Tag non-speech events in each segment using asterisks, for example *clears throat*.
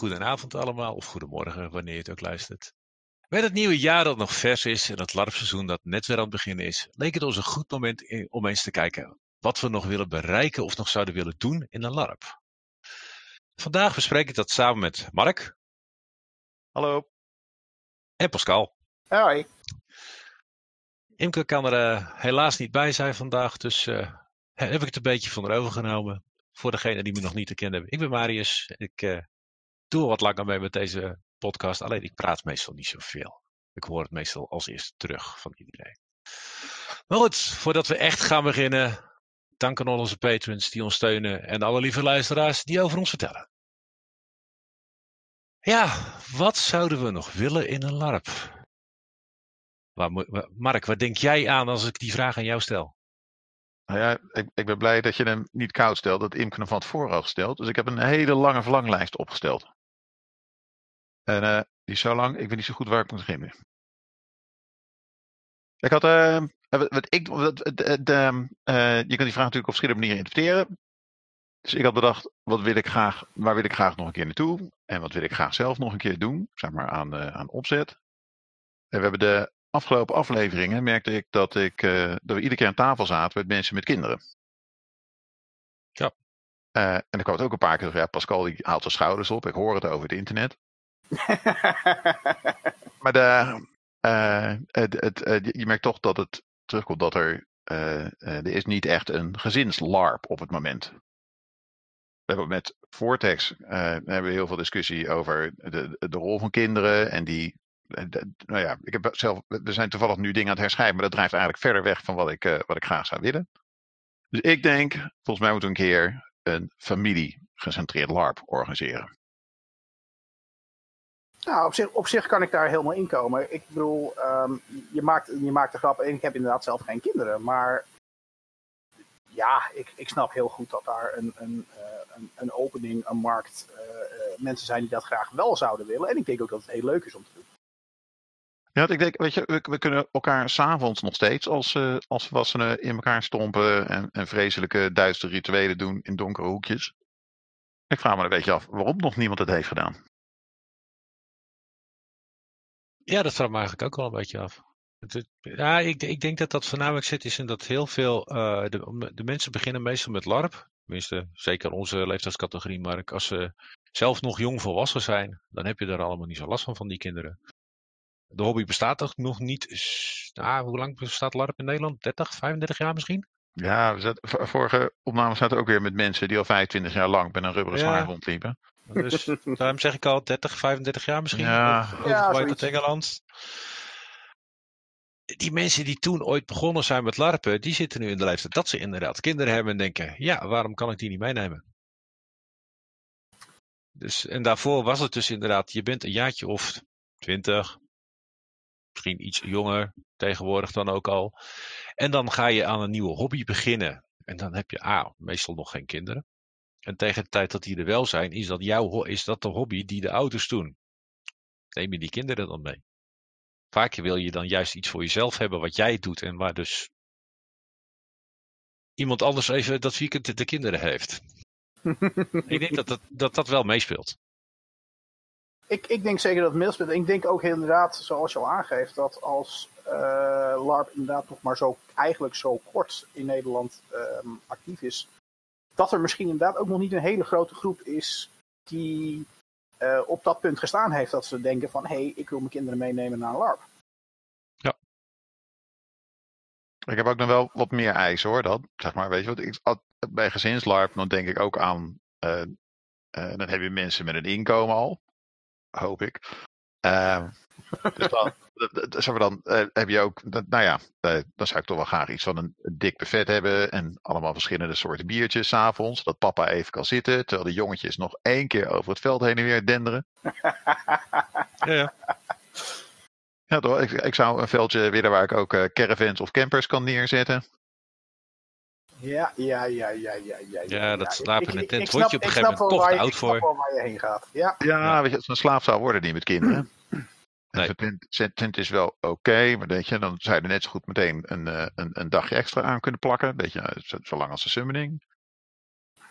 goedenavond allemaal, of goedemorgen wanneer je het ook luistert. Met het nieuwe jaar dat nog vers is en het larpseizoen dat net weer aan het beginnen is, leek het ons een goed moment om eens te kijken wat we nog willen bereiken of nog zouden willen doen in een larp. Vandaag bespreek ik dat samen met Mark. Hallo. En Pascal. Hoi. Imke kan er uh, helaas niet bij zijn vandaag, dus uh, heb ik het een beetje van haar overgenomen. Voor degenen die me nog niet gekend hebben. Ik ben Marius. Ik uh, doe wat langer mee met deze podcast. Alleen ik praat meestal niet zoveel. Ik hoor het meestal als eerst terug van iedereen. Maar goed, voordat we echt gaan beginnen. Dank aan al onze patrons die ons steunen. En alle lieve luisteraars die over ons vertellen. Ja, wat zouden we nog willen in een LARP? Mark, wat denk jij aan als ik die vraag aan jou stel? Nou ja, ik, ik ben blij dat je hem niet koud stelt, dat Imke van tevoren al gesteld. Dus ik heb een hele lange verlanglijst opgesteld. En uh, die is zo lang, ik weet niet zo goed waar ik moet beginnen. Ik had, uh, wat ik, wat, de, uh, je kan die vraag natuurlijk op verschillende manieren interpreteren. Dus ik had bedacht, wat wil ik graag, waar wil ik graag nog een keer naartoe? En wat wil ik graag zelf nog een keer doen, zeg maar aan, aan opzet. En we hebben de afgelopen afleveringen merkte ik dat, ik, dat we iedere keer aan tafel zaten met mensen met kinderen. Ja. Uh, en dan kwam het ook een paar keer ja, Pascal die haalt zijn schouders op. Ik hoor het over het internet. *laughs* maar de, uh, het, het, je merkt toch dat het terugkomt dat er, er is niet echt een gezinslarp op het moment. We hebben met Vortex hebben we heel veel discussie over de, de rol van kinderen en die nou ja, ik heb zelf, we zijn toevallig nu dingen aan het herschrijven, maar dat drijft eigenlijk verder weg van wat ik, wat ik graag zou willen. Dus ik denk, volgens mij moeten we een keer een familiegecentreerd LARP organiseren. Nou, op zich, op zich kan ik daar helemaal in komen. Ik bedoel, um, je, maakt, je maakt de grap, en ik heb inderdaad zelf geen kinderen, maar ja, ik, ik snap heel goed dat daar een, een, uh, een, een, opening, een markt, uh, mensen zijn die dat graag wel zouden willen. En ik denk ook dat het heel leuk is om te doen. Ja, ik denk, weet je, we, we kunnen elkaar s'avonds nog steeds als, uh, als volwassenen in elkaar stompen en, en vreselijke duistere rituelen doen in donkere hoekjes. Ik vraag me een beetje af waarom nog niemand het heeft gedaan. Ja, dat vraag me eigenlijk ook wel een beetje af. Ja, ik, ik denk dat dat voornamelijk zit is in dat heel veel, uh, de, de mensen beginnen meestal met LARP. Tenminste, zeker onze leeftijdscategorie, maar als ze zelf nog jong volwassen zijn, dan heb je daar allemaal niet zo last van, van die kinderen. De hobby bestaat toch nog niet. Nou, hoe lang bestaat LARP in Nederland? 30, 35 jaar misschien? Ja, vorige opname zaten ook weer met mensen die al 25 jaar lang met een rubberen ja. rondliepen. Dus daarom zeg ik al 30, 35 jaar misschien. Ja, of, ja Engeland. Die mensen die toen ooit begonnen zijn met LARPen, die zitten nu in de leeftijd dat ze inderdaad kinderen hebben en denken: ja, waarom kan ik die niet meenemen? Dus, en daarvoor was het dus inderdaad, je bent een jaartje of 20, misschien iets jonger tegenwoordig dan ook al. En dan ga je aan een nieuwe hobby beginnen. En dan heb je A, meestal nog geen kinderen. En tegen de tijd dat die er wel zijn, is dat, jouw, is dat de hobby die de ouders doen. Neem je die kinderen dan mee? Vaak wil je dan juist iets voor jezelf hebben wat jij doet en waar dus iemand anders even dat weekend de kinderen heeft. Ik denk dat dat, dat dat wel meespeelt ik, ik denk zeker dat het meespeelt. Ik denk ook inderdaad, zoals je al aangeeft, dat als uh, LARP inderdaad nog maar zo, eigenlijk zo kort in Nederland um, actief is, dat er misschien inderdaad ook nog niet een hele grote groep is die uh, op dat punt gestaan heeft dat ze denken van, hé, hey, ik wil mijn kinderen meenemen naar een LARP. Ja. Ik heb ook nog wel wat meer eisen hoor, dat, zeg maar, weet je wat, ik, bij gezinslarp, dan denk ik ook aan, uh, dan heb je mensen met een inkomen al, hoop ik. Dus dan, zeg dan uh, heb je ook, nou ja, uh, dan zou ik toch wel graag iets van een, een dik buffet hebben en allemaal verschillende soorten biertjes s'avonds, dat papa even kan zitten, terwijl de jongetjes nog één keer over het veld heen en weer denderen. *laughs* ja, ja. Ja, toch? Ik, ik zou een veldje willen waar ik ook uh, caravans of campers kan neerzetten. Ja, ja, ja, ja, ja. Ja, ja dat slapen in een tent word je op een gegeven moment toch te oud voor. Ik snap waar je heen gaat. Ja, ja, ja. weet je, zo'n slaaf zou worden niet met kinderen. Nee. Tent, is wel oké, okay, maar weet je, dan zou je er net zo goed meteen een, een, een dagje extra aan kunnen plakken. Weet je, zolang als de summoning.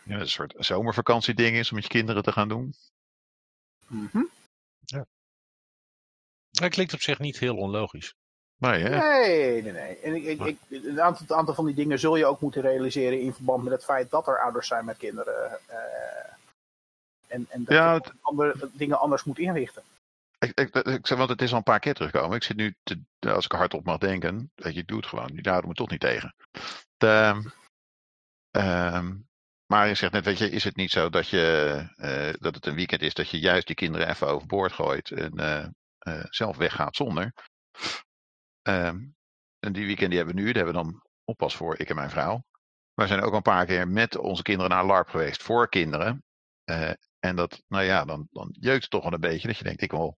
Ja, een soort zomervakantieding is om met je kinderen te gaan doen. Mhm. Dat klinkt op zich niet heel onlogisch. Nee, hè? Nee, nee, nee. En ik, ik, ik, een, aantal, een aantal van die dingen zul je ook moeten realiseren in verband met het feit dat er ouders zijn met kinderen. eh, en, en dat Ja, je het- andere dingen anders moet inrichten. Ik, ik, zeg, want het is al een paar keer teruggekomen. Ik zit nu, als ik hardop mag denken, weet je, ik doe het gewoon. Die houden me toch niet tegen. De, ehm, maar je zegt net, weet je, is het niet zo dat, je, eh, dat het een weekend is dat je juist die kinderen even overboord gooit en eh, eh, zelf weggaat zonder? Ehm, en die weekend die hebben we nu, daar hebben we dan oppas voor, ik en mijn vrouw. We zijn ook een paar keer met onze kinderen naar LARP geweest, voor kinderen. En dat, nou ja, dan, dan jeukt het toch wel een beetje dat je denkt, ik wil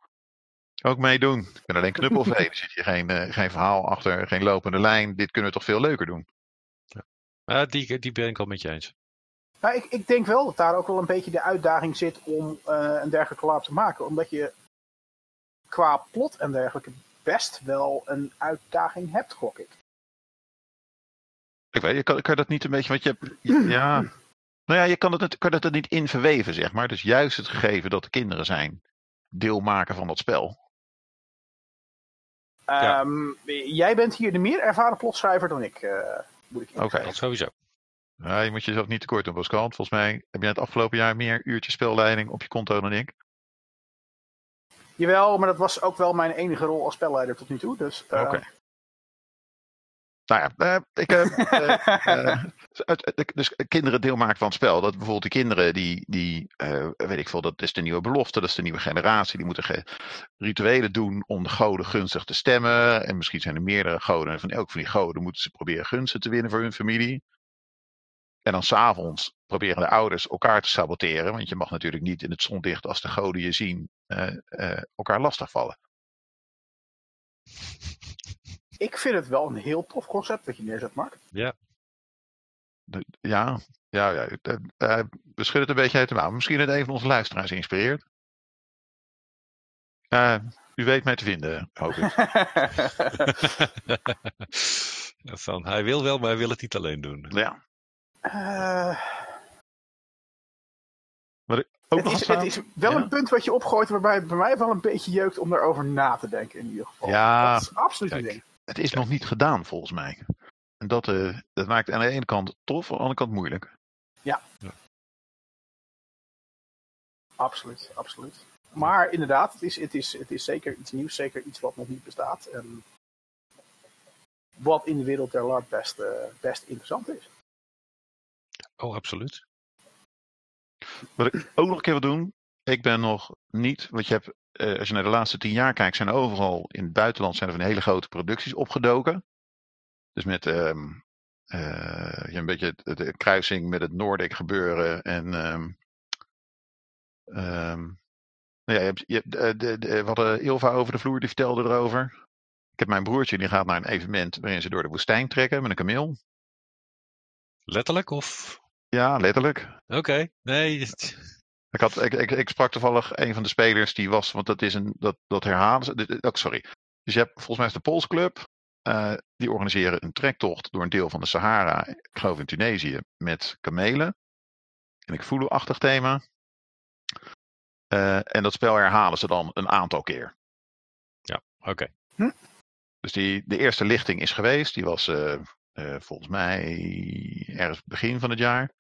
ook meedoen. Ik ben alleen knuppelvee. *laughs* Er zit hier geen, eh, geen verhaal achter, geen lopende lijn. Dit kunnen we toch veel leuker doen. Ja, die, die ben ik al met je eens. Maar ik, ik denk wel dat daar ook wel een beetje de uitdaging zit om eh, een dergelijke laap te maken. Omdat je qua plot en dergelijke best wel een uitdaging hebt, gok ik. Ik weet, je kan, kan dat niet een beetje, want je hebt, *clears throat* ja, nou ja, je kan het, kan het er niet in verweven, zeg maar. Dus juist het gegeven dat de kinderen zijn, deel maken van dat spel. Ja. Ehm, Jij bent hier de meer ervaren plotschrijver dan ik, eh, moet ik Oké. Dat sowieso. Ja, je moet jezelf niet tekort doen, Pascal. Volgens mij heb jij het afgelopen jaar meer uurtjes spelleiding op je konto dan ik. Jawel, maar dat was ook wel mijn enige rol als spelleider tot nu toe. Dus, eh, Oké. Nou ja, eh, ik, *laughs* het- dus kinderen deel maken van het spel. Dat bijvoorbeeld de kinderen die, die weet ik veel, dat is de nieuwe belofte, dat is de nieuwe generatie. Die moeten rituelen doen om de goden gunstig te stemmen. En misschien zijn er meerdere goden. En van elk van die goden moeten ze proberen gunsten te winnen voor hun familie. En dan s'avonds proberen de ouders elkaar te saboteren. Want je mag natuurlijk niet in het zonlicht als de goden je zien eh, elkaar lastigvallen. Ik vind het wel een heel tof concept wat je neerzet, Mark. De- Ja, ja, ja. eh, eh, we schudden het een beetje uit de mouw. Misschien het een van onze luisteraars inspireert. Eh, u weet mij te vinden, hoop ik. *laughs* Van, hij wil wel, maar hij wil het niet alleen doen. ja. Eh, Ook het, nog is, het is wel Ja. een punt wat je opgooit waarbij het bij mij wel een beetje jeukt om daarover na te denken in ieder geval. Ja, dat is absoluut een kijk. ding. Het is nog niet gedaan, volgens mij. En dat, eh, dat maakt aan de ene kant tof, aan de andere kant moeilijk. Absoluut, absoluut. Maar inderdaad, het is, het, is, het is zeker iets nieuws, zeker iets wat nog niet bestaat. En wat in de wereld der LARP best, eh, best interessant is. Oh, absoluut. Wat ik ook nog een keer wil doen. Ik ben nog niet, want je hebt, eh, als je naar de laatste tien jaar kijkt, zijn er overal in het buitenland zijn er van hele grote producties opgedoken. Dus met ehm, eh, een beetje de, de kruising met het Noordic gebeuren en ehm, ehm, nou ja, je hebt, je hebt, eh, de, de, wat Ilva over de vloer die vertelde erover. Ik heb mijn broertje die gaat naar een evenement waarin ze door de woestijn trekken met een kameel. Letterlijk of? Ja, letterlijk. Oké, nee. Ik, had, ik, ik, ik sprak toevallig een van de spelers die was, want dat is een, dat, dat herhalen ze. Oh, sorry. Dus je hebt volgens mij is de Pools Club. eh, die organiseren een trektocht door een deel van de Sahara, ik geloof in Tunesië, met kamelen. En ik voel achtig thema. Eh, en dat spel herhalen ze dan een aantal keer. Oké. Dus die, de eerste lichting is geweest. Die was eh, eh, volgens mij ergens begin van het jaar.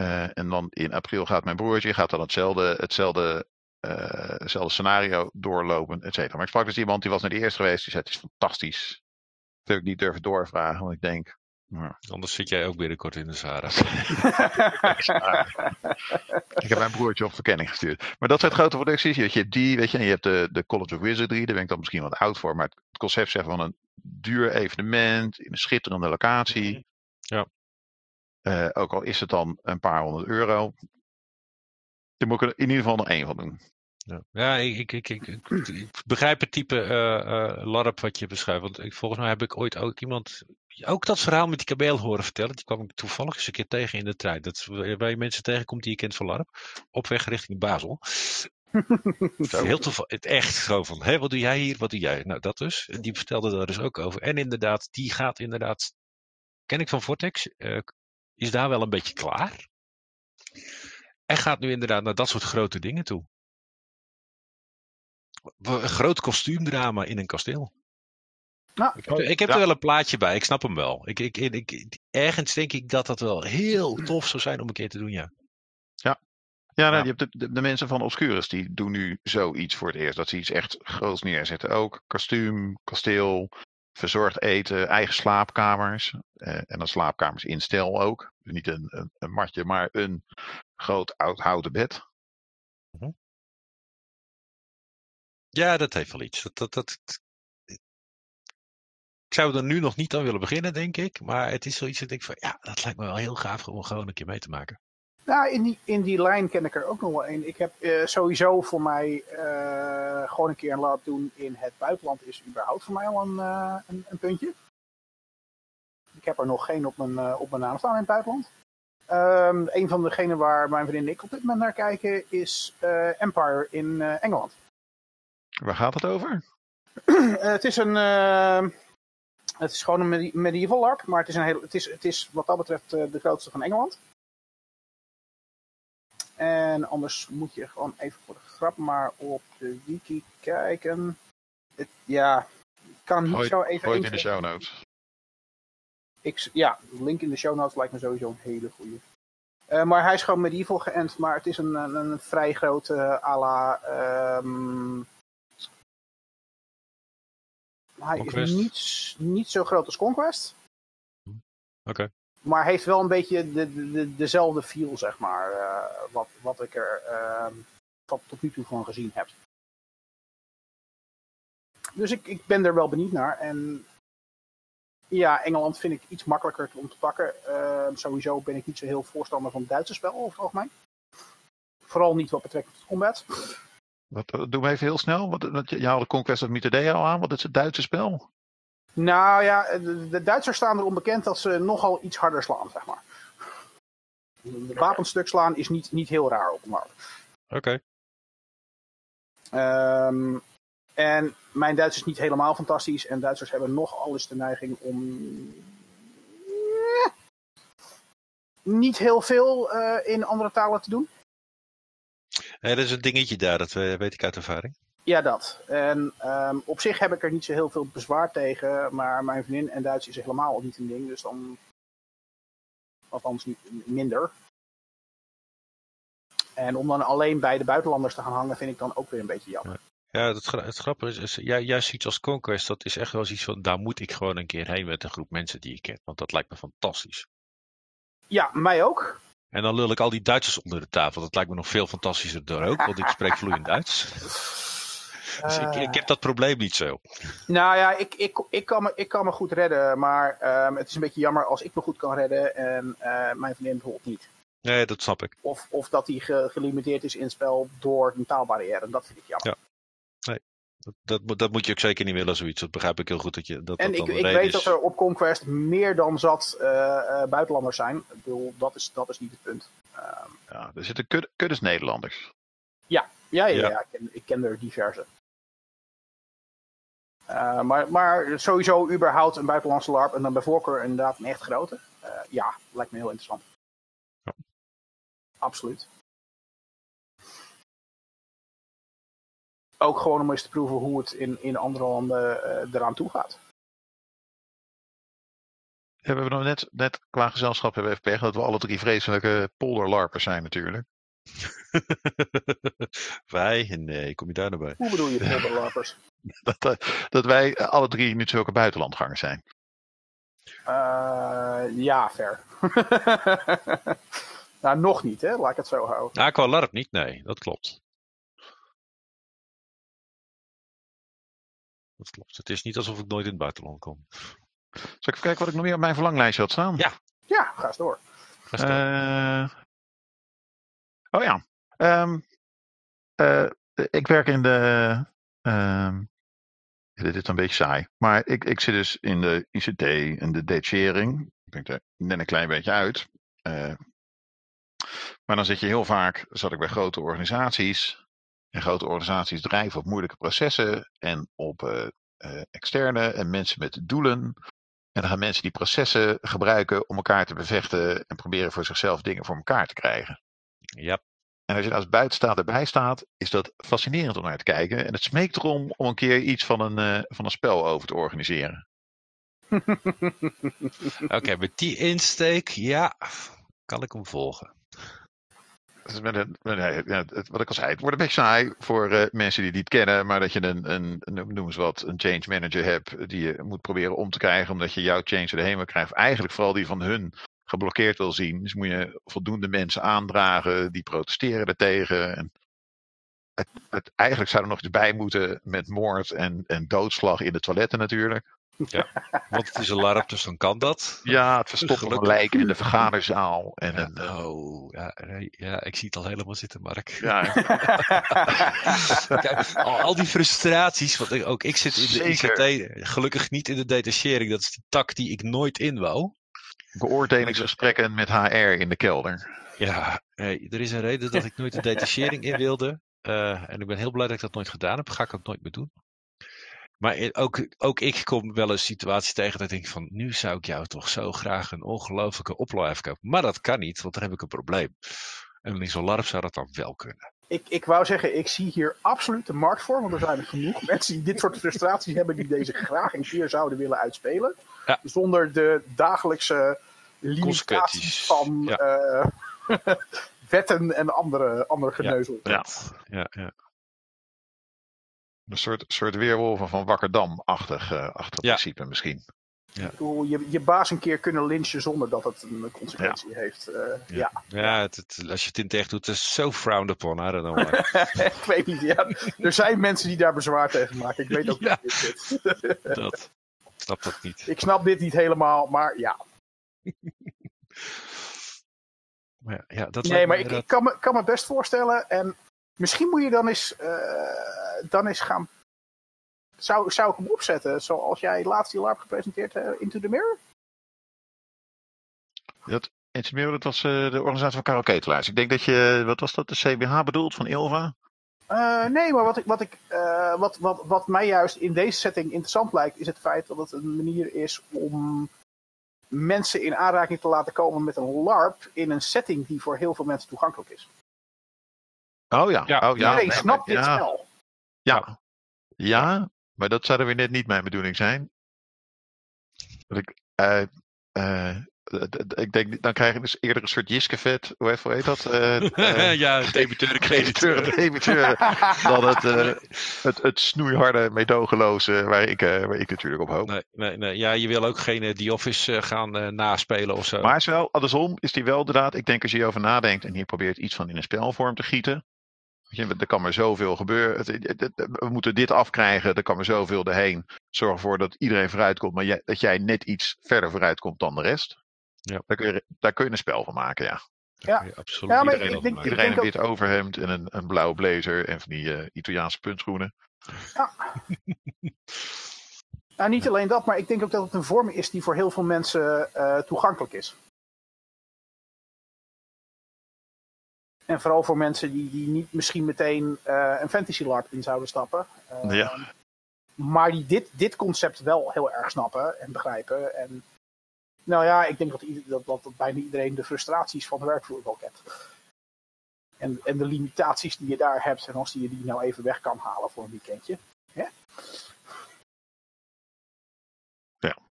Eh, en dan in april gaat mijn broertje gaat dan hetzelfde, hetzelfde, eh, hetzelfde scenario doorlopen, et cetera. Maar ik sprak dus iemand die was naar de eerste geweest. Die zei het is fantastisch. Dat heb ik niet durven doorvragen, want ik denk. Anders zit jij ook binnenkort in de Sahara. *laughs* ik heb mijn broertje op verkenning gestuurd. Maar dat zijn grote producties. Je, je hebt die, weet je, en je hebt de, de College of Wizardry. Daar ben ik dan misschien wat oud voor. Maar het concept zeg, van een duur evenement in een schitterende locatie. Ja. Eh, ook al is het dan een paar honderd euro. Daar moet ik er in ieder geval nog één van doen. Ja, ja ik, ik, ik, ik, begrijp het type eh eh LARP wat je beschrijft. Want ik, volgens mij heb ik ooit ook iemand. Ook dat verhaal met die kameel horen vertellen. Die kwam ik toevallig eens een keer tegen in de trein. Dat waar je mensen tegenkomt die je kent van LARP. Op weg richting Basel. *laughs* Heel toevallig. Het echt gewoon van. Hé, wat doe jij hier? Wat doe jij? Nou, dat dus. En die vertelde daar dus ook over. En inderdaad, die gaat inderdaad. Ken ik van Vortex. eh, is daar wel een beetje klaar. En gaat nu inderdaad naar dat soort grote dingen toe. Een groot kostuumdrama in een kasteel. Nou, Ik heb, ik heb Ja. er wel een plaatje bij, ik snap hem wel. Ik, ik, ik, ergens denk ik dat dat wel heel tof zou zijn om een keer te doen, ja. Ja, nou, Ja. je hebt de, de, de mensen van Obscurus die doen nu zoiets voor het eerst. Dat ze iets echt groots neerzetten. Ook kostuum, kasteel, verzorgd eten, eigen slaapkamers. eh, en dan slaapkamers in stijl ook. Dus niet een, een, een matje, maar een groot oud houten bed. Ja, dat heeft wel iets. Dat, dat, dat, ik zou er nu nog niet aan willen beginnen, denk ik. Maar het is zoiets dat ik denk van, ja, dat lijkt me wel heel gaaf om gewoon een keer mee te maken. Nou, in die, in die lijn ken ik er ook nog wel een. Ik heb eh, sowieso voor mij eh, gewoon een keer een LARP doen in het buitenland is überhaupt voor mij al een, eh, een, een puntje. Ik heb er nog geen op mijn, op mijn naam staan in het buitenland. Ehm, een van degenen waar mijn vriendin en ik op dit moment naar kijken is Empire in Engeland. Waar gaat het over? *clears throat* Het is een. eh, het is gewoon een medi- medieval LARP, maar het is, een heel, het is, het is wat dat betreft de grootste van Engeland. En anders moet je gewoon even voor de grap maar op de wiki kijken. Het, ja, ik kan niet zo even... gooi het in de show notes. Ik, ja, link in de show notes lijkt me sowieso een hele goeie. Eh, maar hij is gewoon medieval geënt, maar het is een, een, een vrij grote uh, à la... ehm, hij Conquest? is niet, niet zo groot als Conquest. Oké. Maar heeft wel een beetje de, de, de- dezelfde feel, zeg maar. eh, wat, wat ik er ehm, tot, nu toe van gezien heb. Dus ik, ik ben er wel benieuwd naar. En ja, Engeland vind ik iets makkelijker om te pakken. Ehm, sowieso ben ik niet zo heel voorstander van het Duitse spel over het algemeen. Vooral niet wat betreft tot combat. Wat, wat- doe me even heel snel. Wat, wat, je haalde Conquest of Mythodea al aan. Wat is het Duitse spel? Nou ja, de, de Duitsers staan erom bekend dat ze nogal iets harder slaan, zeg maar. De wapenstuk slaan is niet, niet heel raar op een markt. Oké. Ehm, en mijn Duits is niet helemaal fantastisch. En Duitsers hebben nogal eens de neiging om. eh, niet heel veel eh, in andere talen te doen. Dat is een dingetje daar, dat eh, weet ik uit ervaring. Ja, dat. En ehm, op zich heb ik er niet zo heel veel bezwaar tegen. Maar mijn vriendin en Duits is helemaal niet een ding. Dus dan. Althans, niet minder. En om dan alleen bij de buitenlanders te gaan hangen, vind ik dan ook weer een beetje jammer. Ja, het, gra- het grappige is, is ja, juist iets als Conquest, dat is echt wel iets van, daar moet ik gewoon een keer heen met een groep mensen die ik ken. Want dat lijkt me fantastisch. Ja, mij ook. En dan lul ik al die Duitsers onder de tafel. Dat lijkt me nog veel fantastischer door ook, want ik spreek vloeiend Duits. *laughs* Dus ik, ik heb dat probleem niet zo. Nou ja, ik, ik, ik, kan, me, ik kan me goed redden, maar ehm, het is een beetje jammer als ik me goed kan redden en eh, mijn vriendin bijvoorbeeld niet. Nee, dat snap ik. Of, of dat ge- gelimiteerd is in het spel door een taalbarrière. En dat vind ik jammer. Ja. Dat, dat, moet- dat moet je ook zeker niet willen, zoiets. Dat begrijp ik heel goed dat je dat, en dat ik, ik weet is. dat er op Conquest meer dan zat eh, eh, buitenlanders zijn. Ik bedoel, dat is, dat is niet het punt. Ehm, Ja, er zitten kudde, kuddes Nederlanders. ja, ja, ja, Ja. ja, ik, ken, ik ken er diverse. Eh, maar, maar sowieso überhaupt een buitenlandse LARP en dan bij voorkeur inderdaad een echt grote. Eh, ja, lijkt me heel interessant. Ja. Absoluut. Ook gewoon om eens te proeven hoe het in, in andere landen eh, eraan toe gaat. Ja, we hebben nog net, net qua gezelschap hebben we even pech dat we alle drie vreselijke polderlarpers zijn natuurlijk. *laughs* Wij? Nee, kom je daar nou bij? Hoe bedoel je *laughs* polderlarpers? Dat, eh, dat wij alle drie nu zulke buitenlandgangers zijn. Eh, ja, ver. *laughs* nou, nog niet, hè? Laat ik het zo houden. Nou, qua LARP niet, nee, dat klopt. Dat klopt. Het is niet alsof ik nooit in het buitenland kom. Zal ik even kijken wat ik nog meer op mijn verlanglijstje had staan? Ja. Ja, ga eens door. Ga staan. Eh, oh ja. Ehm, eh, ik werk in de. ehm, dit is een beetje saai. Maar ik, ik zit dus in de ICT en de detachering. Ik ben er net een klein beetje uit. Eh, maar dan zit je heel vaak. Zat ik bij grote organisaties. En grote organisaties drijven op moeilijke processen. En op eh, externe en mensen met doelen. En dan gaan mensen die processen gebruiken om elkaar te bevechten en proberen voor zichzelf dingen voor elkaar te krijgen. Ja. En als je als buitenstaander bij staat, is dat fascinerend om naar te kijken. En het smeekt erom om een keer iets van een, eh, van een spel over te organiseren. *laughs* Oké, met die insteek, ja, kan ik hem volgen. Dus met een, met wat ik al zei, het wordt een beetje saai voor eh, mensen die het niet kennen. Maar dat je een, een, noem eens wat, een change manager hebt die je moet proberen om te krijgen. Omdat je jouw change erheen wil krijgen. Of eigenlijk vooral die van hun geblokkeerd wil zien. Dus moet je voldoende mensen aandragen die protesteren daartegen. En het, het, eigenlijk zou er nog iets bij moeten met moord en, en doodslag in de toiletten natuurlijk. Want het is een LARP, dus dan kan dat. Ja, het verstoppen van lijken in de vergaderzaal. En Ja, een, eh, oh, ja, ja, ik zie het al helemaal zitten, Mark. ja, *laughs* Kijk, al, al die frustraties, want ook ik zit in de Zeker. ICT, gelukkig niet in de detachering. Dat is die tak die ik nooit in wou. Beoordelingsgesprekken met HR in de kelder. Ja, er is een reden dat ik nooit de detachering in wilde. Eh, en ik ben heel blij dat ik dat nooit gedaan heb. Ga ik ook nooit meer doen. Maar i- ook, ook ik kom wel eens situaties tegen dat ik denk van... nu zou ik jou toch zo graag een ongelofelijke oplife kopen. Maar dat kan niet, want dan heb ik een probleem. En in zo'n LARP zou dat dan wel kunnen. Ik, ik wou zeggen, ik zie hier absoluut de markt voor. Want er zijn genoeg *laughs* mensen die dit soort frustraties hebben. Die deze graag een keer zouden willen uitspelen. Ja. Zonder de dagelijkse limitaties van Ja. eh, *laughs* wetten en andere, andere geneuzel. Ja. Ja, ja. Een soort, soort weerwolven van Wakkerdam-achtig eh, achtig Ja. principe misschien. Ik bedoel, Je, je baas een keer kunnen lynchen zonder dat het een consequentie heeft. eh, ja. Ja, het, het- als je het in het echt doet, het is zo frowned upon. I don't know ik weet niet. Ja. Er zijn mensen die daar bezwaar tegen maken. Ik weet ook *laughs* Ja. niet hoe dit zit. dat. Ik snap dat niet. Ik snap dit niet helemaal, maar ja. *laughs* Maar ja, ja, dat Nee, maar ik, ik kan, me, kan me best voorstellen. En misschien moet je dan eens, eh, dan eens gaan. Zou, zou ik hem opzetten zoals jij laatst die LARP gepresenteerd hebt, Into the Mirror? Intimero, dat was eh, de organisatie van Karel Ketelaars. Ik denk dat je, wat was dat, de CBH bedoeld van Ilva? Eh, nee, maar wat, ik, wat, ik, eh, wat, wat, wat mij juist in deze setting interessant lijkt, is het feit dat het een manier is om mensen in aanraking te laten komen met een LARP in een setting die voor heel veel mensen toegankelijk is. Oh ja. Ja. Oh, ja. Iedereen Nee, snapt dit ja. spel. Ja. ja, maar dat zou er weer net niet mijn bedoeling zijn. Dat ik, eh, eh, ik denk, dan krijg je dus eerder een soort Jiskevet, hoe heet, dat? Eh, *laughs* eh, ja, debiteuren, crediteuren, crediteuren. *laughs* debiteuren, dan het, het, het snoeiharde, meedogenloze waar ik, waar ik natuurlijk op hoop. Nee, nee, nee. Ja, je wil ook geen The Office gaan naspelen of zo. Maar is wel, andersom is die wel inderdaad, ik denk als je hierover nadenkt en hier probeert iets van in een spelvorm te gieten. Weet je, er kan maar zoveel gebeuren. We moeten dit afkrijgen, er kan maar zoveel erheen. Zorg ervoor dat iedereen vooruit komt, maar jij, dat jij net iets verder vooruit komt dan de rest. Ja. Daar, kun je, daar kun je een spel van maken, ja. Ja. absoluut Ja, maar iedereen ik denk- een ook- wit overhemd en een, een blauwe blazer en van die eh, Italiaanse puntschoenen. *laughs* Nou, niet alleen dat, maar ik denk ook dat het een vorm is die voor heel veel mensen eh, toegankelijk is. En vooral voor mensen die, die niet misschien meteen eh, een fantasy LARP in zouden stappen. Eh, Ja. Maar die dit, dit concept wel heel erg snappen en begrijpen. En nou ja, ik denk dat, ieder- dat, dat, dat bijna iedereen de frustraties van de werkvloer wel kent. En, en de limitaties die je daar hebt. En als die je die nou even weg kan halen voor een weekendje.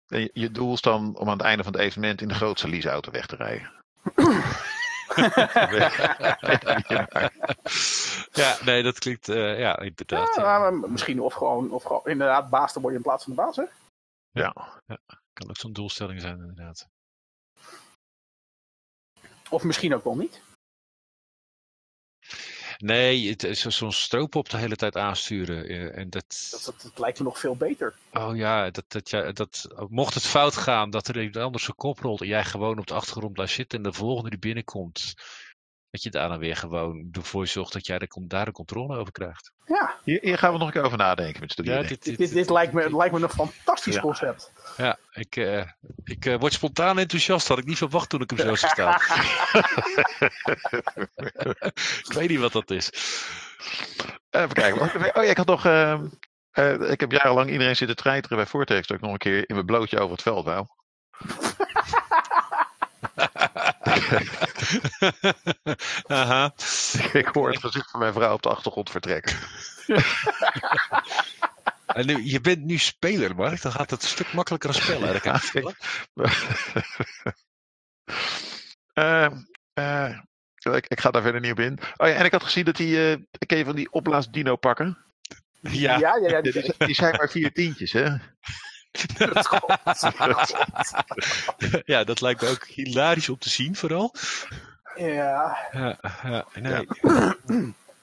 En je, je doel is dan om aan het einde van het evenement in de grootste leaseauto weg te rijden. *clears throat* ja, nee, dat klinkt, eh, ja, inderdaad. Ja, ja. misschien of gewoon, of gewoon inderdaad baas te worden in plaats van de baas. Hè? Ja. Kan ook zo'n doelstelling zijn, inderdaad. Of misschien ook wel niet. Nee, het is zo- zo'n stroopop de hele tijd aansturen. eh, en dat, Dat, dat, dat lijkt me nog veel beter. oh ja, dat, dat, ja, dat, mocht het fout gaan, dat er iemand anders zijn kop rolt en jij gewoon op de achtergrond blijft zitten en de volgende die binnenkomt, dat je daar dan weer gewoon ervoor zorgt dat jij de, daar de controle over krijgt. Ja, Hier, hier gaan we nog een keer over nadenken met z'n drieën. dit, dit, dit, dit lijkt, me, lijkt me een fantastisch Ja. concept. Ja, ik, eh, ik eh, word spontaan enthousiast. Had ik niet verwacht toen ik hem zo zag staan. *laughs* ik weet niet wat dat is. Even kijken. Oh ja, ik had nog. ehm, eh, ik heb jarenlang iedereen zitten treiteren bij Vortex. Dat ik nog een keer in mijn blootje over het veld wou. *laughs* Aha. Ik hoor het gezicht van mijn vrouw op de achtergrond vertrekken. *laughs* En nu, je bent nu speler, Mark. Dan gaat het een stuk makkelijker spelen. Je vertellen. Eh, eh, ik, ik ga daar verder niet op in. Oh ja, en ik had gezien dat die, eh ken je van die opblaas dino pakken? Ja, ja, ja, Die, die zijn maar vier tientjes, hè? Ja, dat lijkt me ook hilarisch om te zien, vooral. ja. Ja, ja, nee.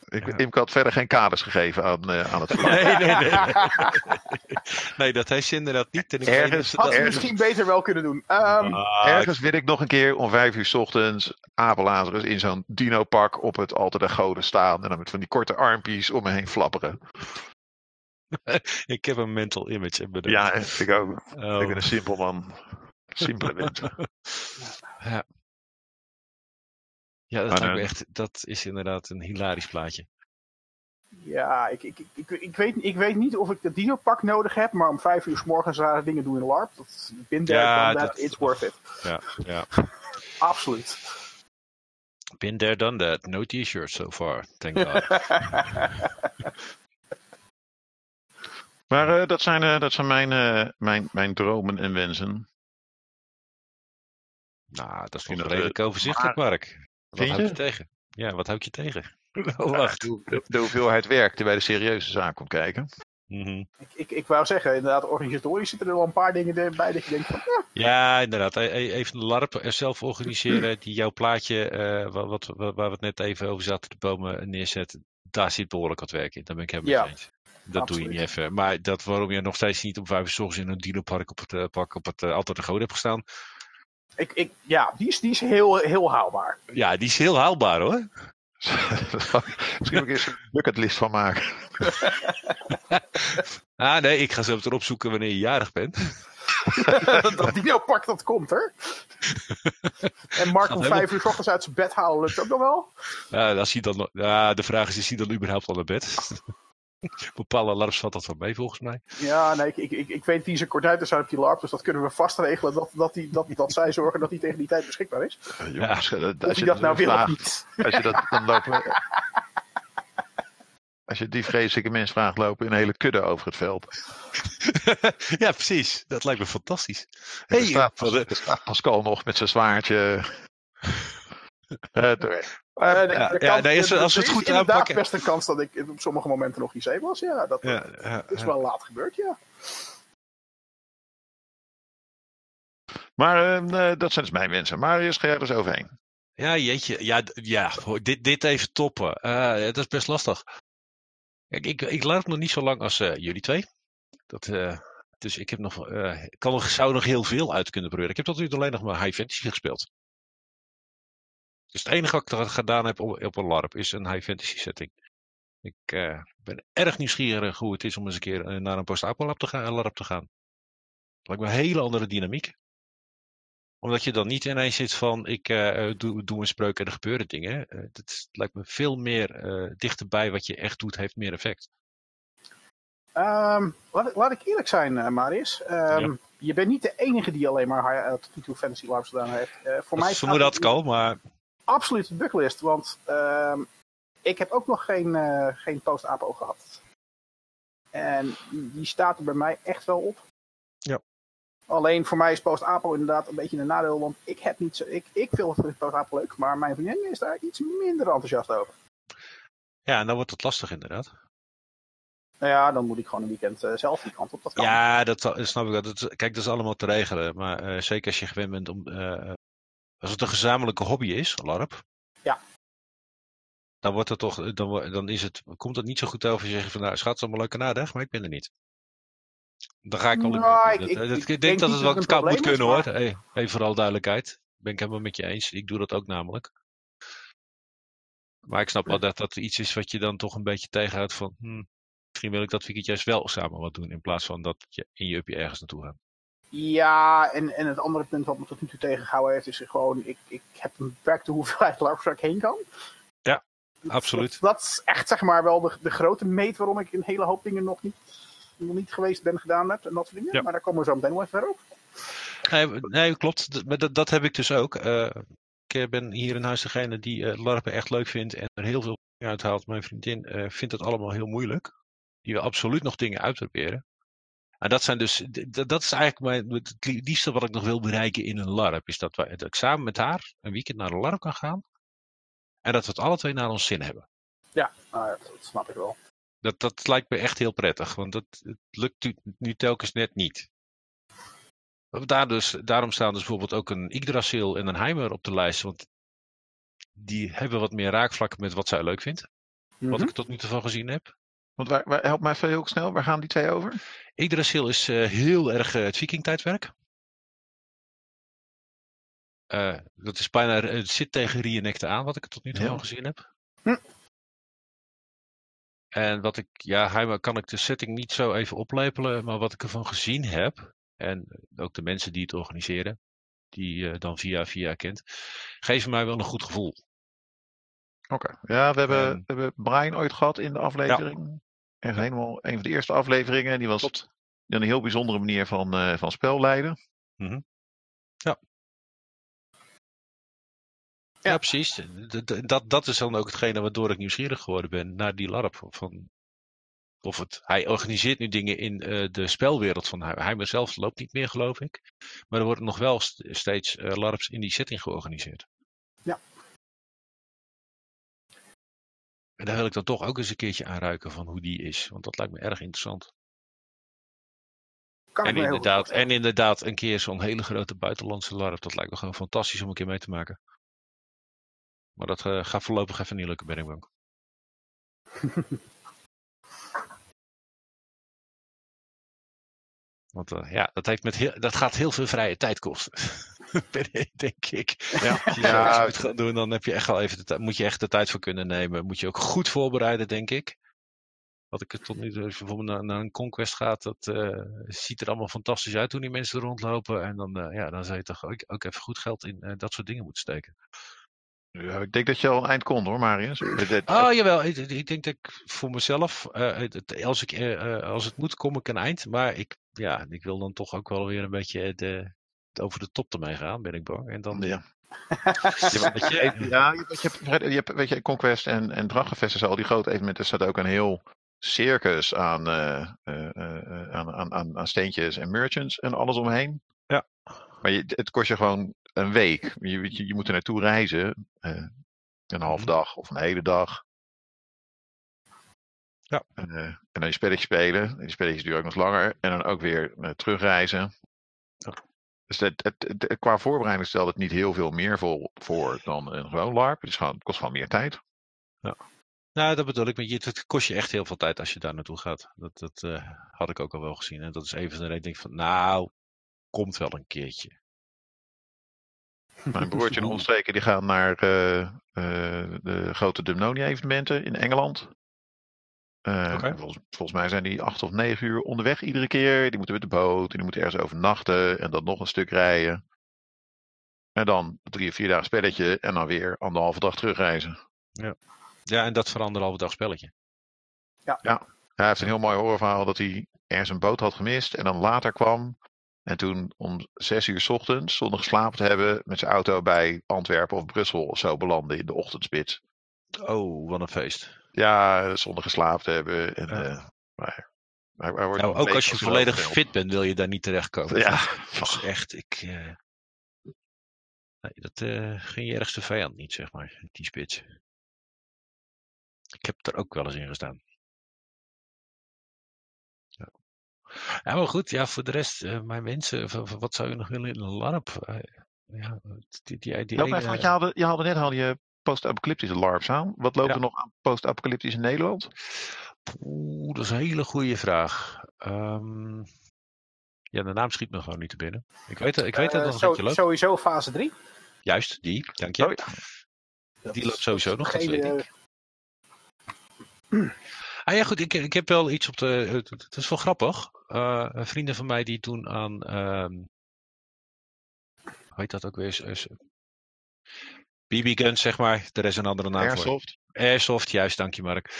Ik, Ja. Imke had verder geen kaders gegeven aan, eh, aan het verhaal. Nee, nee, nee. *laughs* Nee, dat heeft ze inderdaad niet. En ik Ergens- dat- Had ze ergens- misschien beter wel kunnen doen. Ehm, Ah, Ergens wil ik nog een keer om vijf uur 's ochtends Abelazarus in zo'n dino-pak op het Alter der Goden staan. En dan met van die korte armpjes om me heen flapperen. *laughs* ik heb een mental image. in bedoeld. Ja, ik ook. Oh. Ik ben een simpel man. Simpele *laughs* mensen. Ja. Ja, dat, Maar, eh, echt, dat is inderdaad een hilarisch plaatje. ja, ik, ik, ik, ik, ik weet, ik weet niet of ik de dino-pak nodig heb, maar om vijf uur s morgens rare dingen doen in LARP. Dat bin there, Ja, done that, dat- it's worth it. Ja, ja. *laughs* Absoluut. Been there, done that. No t-shirts so far. Thank God. Maar eh, dat zijn, eh, dat zijn mijn, eh, mijn, mijn dromen en wensen. nou, dat is nog dat, redelijk overzichtelijk, Mark. Wat Vind houd je tegen? Ja, wat houd je tegen? *laughs* Oh, wacht. De, de hoeveelheid werk die bij de serieuze zaak komt kijken. Mhm. ik, ik, ik wou zeggen, inderdaad, organisatorisch zitten er wel een paar dingen bij dat je denkt van, ja, Ja, inderdaad. E- e- Even een LARP zelf organiseren die jouw plaatje, eh, wat, wat, waar we het net even over zaten, de bomen neerzet. Daar zit behoorlijk wat werk in. Daar ben ik helemaal Ja, mee eens. Dat doe je niet even. Maar dat waarom je nog steeds niet om vijf uur 's ochtends in een dinopark op het eh, pak op het uh, Altijd de Goden hebt gestaan. ik, ik, ja die is, die is heel, heel haalbaar. Ja, die is heel haalbaar hoor. *laughs* Misschien ook eens een bucketlist van maken. *laughs* Ah nee, ik ga zo meteen opzoeken wanneer je jarig bent. *laughs* dat dino-pak dat komt, hè? en Mark om vijf uur s ochtends uit zijn bed halen, lukt ook nog wel? Ja, als hij dan, ja, de vraag is, is hij dan überhaupt al naar bed? Bepaalde alarms valt dat wel mee volgens mij. Ja, nee, ik, ik, ik, weet die zijn kortuiten zijn op die LARP, dus dat kunnen we vast regelen. Dat, dat, die, dat, dat zij zorgen dat die tegen die tijd beschikbaar is. Jongens, eh, Of als je dat nou wil of niet. Als je dat dan lopen. Als je die vreselijke mens vraagt, lopen een hele kudde over het veld. *laughs* ja, precies. Dat lijkt me fantastisch. En er, Hey, staat, er staat Pascal nog met zijn zwaardje. Eh, *laughs* Eh, de- ja, de ja, kans- nee, als we- er het is goed best een kans dat ik op sommige momenten nog IC was. Ja, dat, Ja, ja, dat is wel laat gebeurd, ja. Maar eh, eh, dat zijn dus mijn wensen. Marius, ga jij er eens overheen? Ja, jeetje. Ja, ja dit, dit even toppen. Eh, dat is best lastig. Kijk, ik, ik laat nog niet zo lang als eh, jullie twee. Dat, eh, dus ik heb nog, eh, kan nog, zou nog heel veel uit kunnen proberen. Ik heb tot nu toe alleen nog maar High Fantasy gespeeld. Dus het enige wat ik er gedaan heb op, op een LARP is een High Fantasy setting. Ik eh, ben erg nieuwsgierig hoe het is om eens een keer eh, naar een post-apo LARP te gaan. LARP te gaan. Het lijkt me een hele andere dynamiek omdat je dan niet ineens zit van ik eh, doe, doe een spreuk en er gebeuren dingen. Eh, dat lijkt me veel meer dichterbij wat je echt doet, heeft meer effect. Ehm, laat, laat ik eerlijk zijn, Marius. Ehm, Ja. Je bent niet de enige die alleen maar high- tot nu toe Fantasy LARPs gedaan heeft. Voor mij Dat staat vermoed had ik al, maar absoluut de bucketlist. Want ehm, ik heb ook nog geen, eh, geen post-apo gehad. En die, staat er bij mij echt wel op. Ja. Alleen voor mij is post-apo inderdaad een beetje een nadeel. Want ik heb niet zo. Ik, ik vind post-apo leuk, maar mijn vriendin is daar iets minder enthousiast over. ja, en dan wordt het lastig inderdaad. Nou ja, dan moet ik gewoon een weekend eh, zelf die kant op. Dat kan. Ja, dat snap ik. Dat, kijk, dat is allemaal te regelen. Maar eh, zeker als je gewend bent om. Als het een gezamenlijke hobby is, LARP. Ja. Dan, wordt het toch, dan, dan is het, komt het niet zo goed over als je zegt van nou, schat, het is allemaal leuk en aardig, maar ik ben er niet. Dan ga ik in. Nou, ik- ik- dat- ik ik, denk denk dat het wel koud moet kunnen hoor. Hey, even vooral duidelijkheid. Ben ik helemaal met je eens. Ik doe dat ook namelijk. Maar ik snap wel dat dat iets is wat je dan toch een beetje tegenhoudt van. hmm, misschien wil ik dat weekend juist wel samen wat doen. In plaats van dat je in je uppie ergens naartoe gaat. Ja, en, en het andere punt wat me tot nu toe tegengehouden heeft, is gewoon, ik, ik heb een beperkte hoeveelheid LARPs waar ik heen kan. Ja, Dat- absoluut. Dat, dat is echt zeg maar wel de, de grote meet waarom ik een hele hoop dingen nog niet, nog niet geweest ben, gedaan heb en dat soort dingen. Ja. Maar daar komen we zo meteen wel even verder op. Nee, nee klopt. Dat- dat, dat heb ik dus ook. Eh, eh, ben hier in huis degene die eh, larpen echt leuk vindt en er heel veel uithaalt. Mijn vriendin vindt het allemaal heel moeilijk. Die wil absoluut nog dingen uitproberen. En dat zijn dus, dat is eigenlijk mijn, het li- liefste wat ik nog wil bereiken in een LARP. Is dat, wij, dat ik samen met haar een weekend naar een LARP kan gaan. En dat we het alle twee naar ons zin hebben. Ja, nou ja, dat snap ik wel. Dat, dat lijkt me echt heel prettig, want dat het lukt nu, nu telkens net niet. Daar dus, daarom staan dus bijvoorbeeld ook een Yggdrasil en een Heimer op de lijst, want die hebben wat meer raakvlakken met wat zij leuk vindt, wat Mhm. ik tot nu toe van gezien heb. Want waar, waar, help mij even heel snel, waar gaan die twee over? Yggdrasil is eh, heel erg eh, het vikingtijdwerk. Eh, dat is bijna, het zit tegen reenacten aan, wat ik er tot nu toe Ja. van gezien heb. Hm. En wat ik, ja, Heimer kan ik de setting niet zo even oplepelen, maar wat ik ervan gezien heb, en ook de mensen die het organiseren, die je dan via via kent, geven mij wel een goed gevoel. Oké. Ja, we hebben, we hebben Brian ooit gehad in de aflevering. Echt helemaal een van de eerste afleveringen. Die was Klopt. een heel bijzondere manier van, eh, van spel leiden. Ja, precies. D- d- Dat, dat is dan ook hetgene waardoor ik nieuwsgierig geworden ben naar die LARP. Van, of het, hij organiseert nu dingen in eh, de spelwereld van hij. Hij zelf loopt niet meer, geloof ik. Maar er worden nog wel st- steeds eh, LARPs in die setting georganiseerd. Ja. En daar wil ik dan toch ook eens een keertje aanruiken van hoe die is. Want dat lijkt me erg interessant. Kan En inderdaad, en inderdaad, een keer zo'n hele grote buitenlandse LARP. Dat lijkt me gewoon fantastisch om een keer mee te maken. Maar dat eh, gaat voorlopig even niet lukken, ben ik bang. *laughs* Want eh, ja, dat, heeft met heel, dat gaat heel veel vrije tijd kosten. *laughs* Denk ik. Ja, Als je ja, moet gaan doen, dan heb je echt wel even de, moet je echt de tijd voor kunnen nemen. Moet je ook goed voorbereiden, denk ik. Wat ik tot nu toe, als je bijvoorbeeld naar, naar een Conquest gaat, dat eh, ziet er allemaal fantastisch uit hoe die mensen er rondlopen. En dan, eh, ja, dan zou je toch ook, ook even goed geld in dat soort dingen moeten steken. ja, ik denk dat je al een eind kon hoor, Marius. Het- het- Oh jawel, ik, ik denk dat ik voor mezelf, eh, het- het- als, ik, als het moet, kom ik een eind. Maar ik, ja, ik wil dan toch ook wel weer een beetje de, over de top ermee gaan, ben ik bang. En dan, ja. *laughs* weet je, *laughs* Ja, je, hebt, je hebt, weet je, Conquest en, en al die grote evenementen. Er staat ook een heel circus aan, eh, eh, eh, aan, aan, aan, aan steentjes en merchants en alles omheen. Ja. Maar je, het kost je gewoon een week. Je, je, je moet er naartoe reizen. een half Mhm. dag of een hele dag. Ja. En, eh, en dan je spelletje spelen. En die spelletjes duren ook nog langer. En dan ook weer eh, terugreizen. Ja. Dus het, het, het- qua voorbereiding stelt het niet heel veel meer voor, voor dan een gewoon LARP. Het, kost gewoon meer tijd. Nou, dat bedoel ik. Maar je, het kost je echt heel veel tijd als je daar naartoe gaat. Dat, dat eh, had ik ook al wel gezien. En dat is even van de reden. Ik van, nou, komt wel een keertje. Mijn *laughs* broertje en omstreken die gaan naar de grote Dumnonia evenementen in Engeland. Eh, en volgens, volgens mij zijn die acht of negen uur onderweg iedere keer. Die moeten met de boot en die moeten ergens overnachten en dan nog een stuk rijden. En dan drie of vier dagen spelletje en dan weer anderhalve dag terugreizen. Ja, en dat voor anderhalve dag spelletje. Hij heeft een heel mooi hoorverhaal dat hij ergens een boot had gemist en dan later kwam. En toen om zes uur 's ochtends, zonder geslapen te hebben, met zijn auto bij Antwerpen of Brussel of zo belandde in de ochtendspits. Oh, wat een feest. Ja, zonder geslapen te hebben. En, Ja. eh, maar, hij wordt Nou, ook als je volledig fit bent, wil je daar niet terechtkomen. Ja, *laughs* echt, ik... eh, Nee, dat eh, ging je ergste vijand niet, zeg maar, die spits. Ik heb er ook wel eens in gestaan. Ja, ja maar goed, ja, voor de rest, mijn mensen, wat zou je nog willen in een LARP? Ja, die, die, die even, want je hadden, je hadden net al je post-apocalyptische LARPs aan. Wat loopt Ja. er nog aan post-apocalyptisch in Nederland? Oeh, dat is een hele goede vraag. Ehm, ja, de naam schiet me gewoon niet te binnen. Ik weet, ik weet dat Eh, nog een zo- beetje loopt. Sowieso fase 3. Juist, die, dank je. Oh ja. Die loopt sowieso nog, dat weet ik. Ah ja, goed, ik, ik heb wel iets op de. Het, het is wel grappig. Eh, een vrienden van mij die toen aan. ehm hoe heet dat ook weer? BB guns, zeg maar. Er is een andere naam voor. Airsoft. Airsoft, juist, dank je Mark.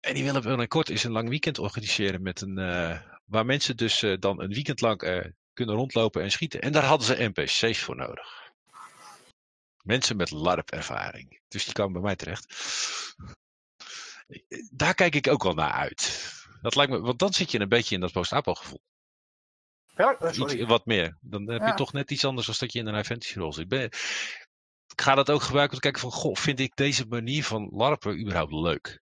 En die willen binnenkort eens een lang weekend organiseren met een. eh, waar mensen dus eh, dan een weekend lang eh, kunnen rondlopen en schieten. En daar hadden ze NPC's voor nodig. Mensen met LARP-ervaring. Dus die komen bij mij terecht. Daar kijk ik ook wel naar uit. Dat lijkt me, want dan zit je een beetje in dat post-apo gevoel. Ja, Iets, sorry. wat meer. Dan heb je Ja. toch net iets anders dan dat je in een inventie-rol zit. Ben- ik ga dat ook gebruiken om te kijken van, goh, vind ik deze manier van larpen überhaupt leuk?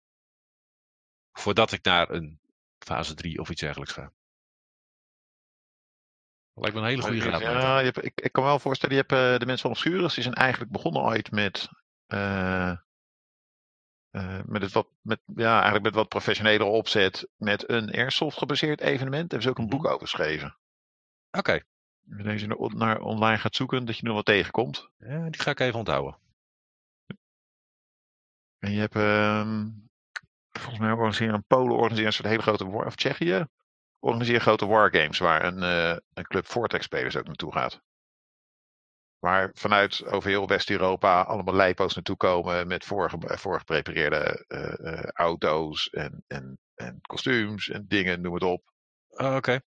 Voordat ik naar een fase 3 of iets dergelijks ga. Dat lijkt me een hele goede Ja, je hebt, ik, ik kan me wel voorstellen, je hebt eh, de mensen van Obscurus, die zijn eigenlijk begonnen ooit met, eh, eh, met, het wat, met, ja, eigenlijk met wat professionelere opzet, met een airsoft gebaseerd evenement. Daar hebben ze ook een Mhm. boek over geschreven. Oké, je naar, online gaat zoeken, dat je er wat tegenkomt. ja, die ga ik even onthouden. En je hebt, ehm, volgens mij organiseren een Polen organiseren een soort hele grote war, of Tsjechië, organiseren grote wargames waar een, eh, een club Vortex spelers ook naartoe gaat. Waar vanuit over heel West-Europa allemaal lijpo's naartoe komen met voorge, voorgeprepareerde eh, eh, auto's en, en, en kostuums en dingen, noem het op. Oh, Oké,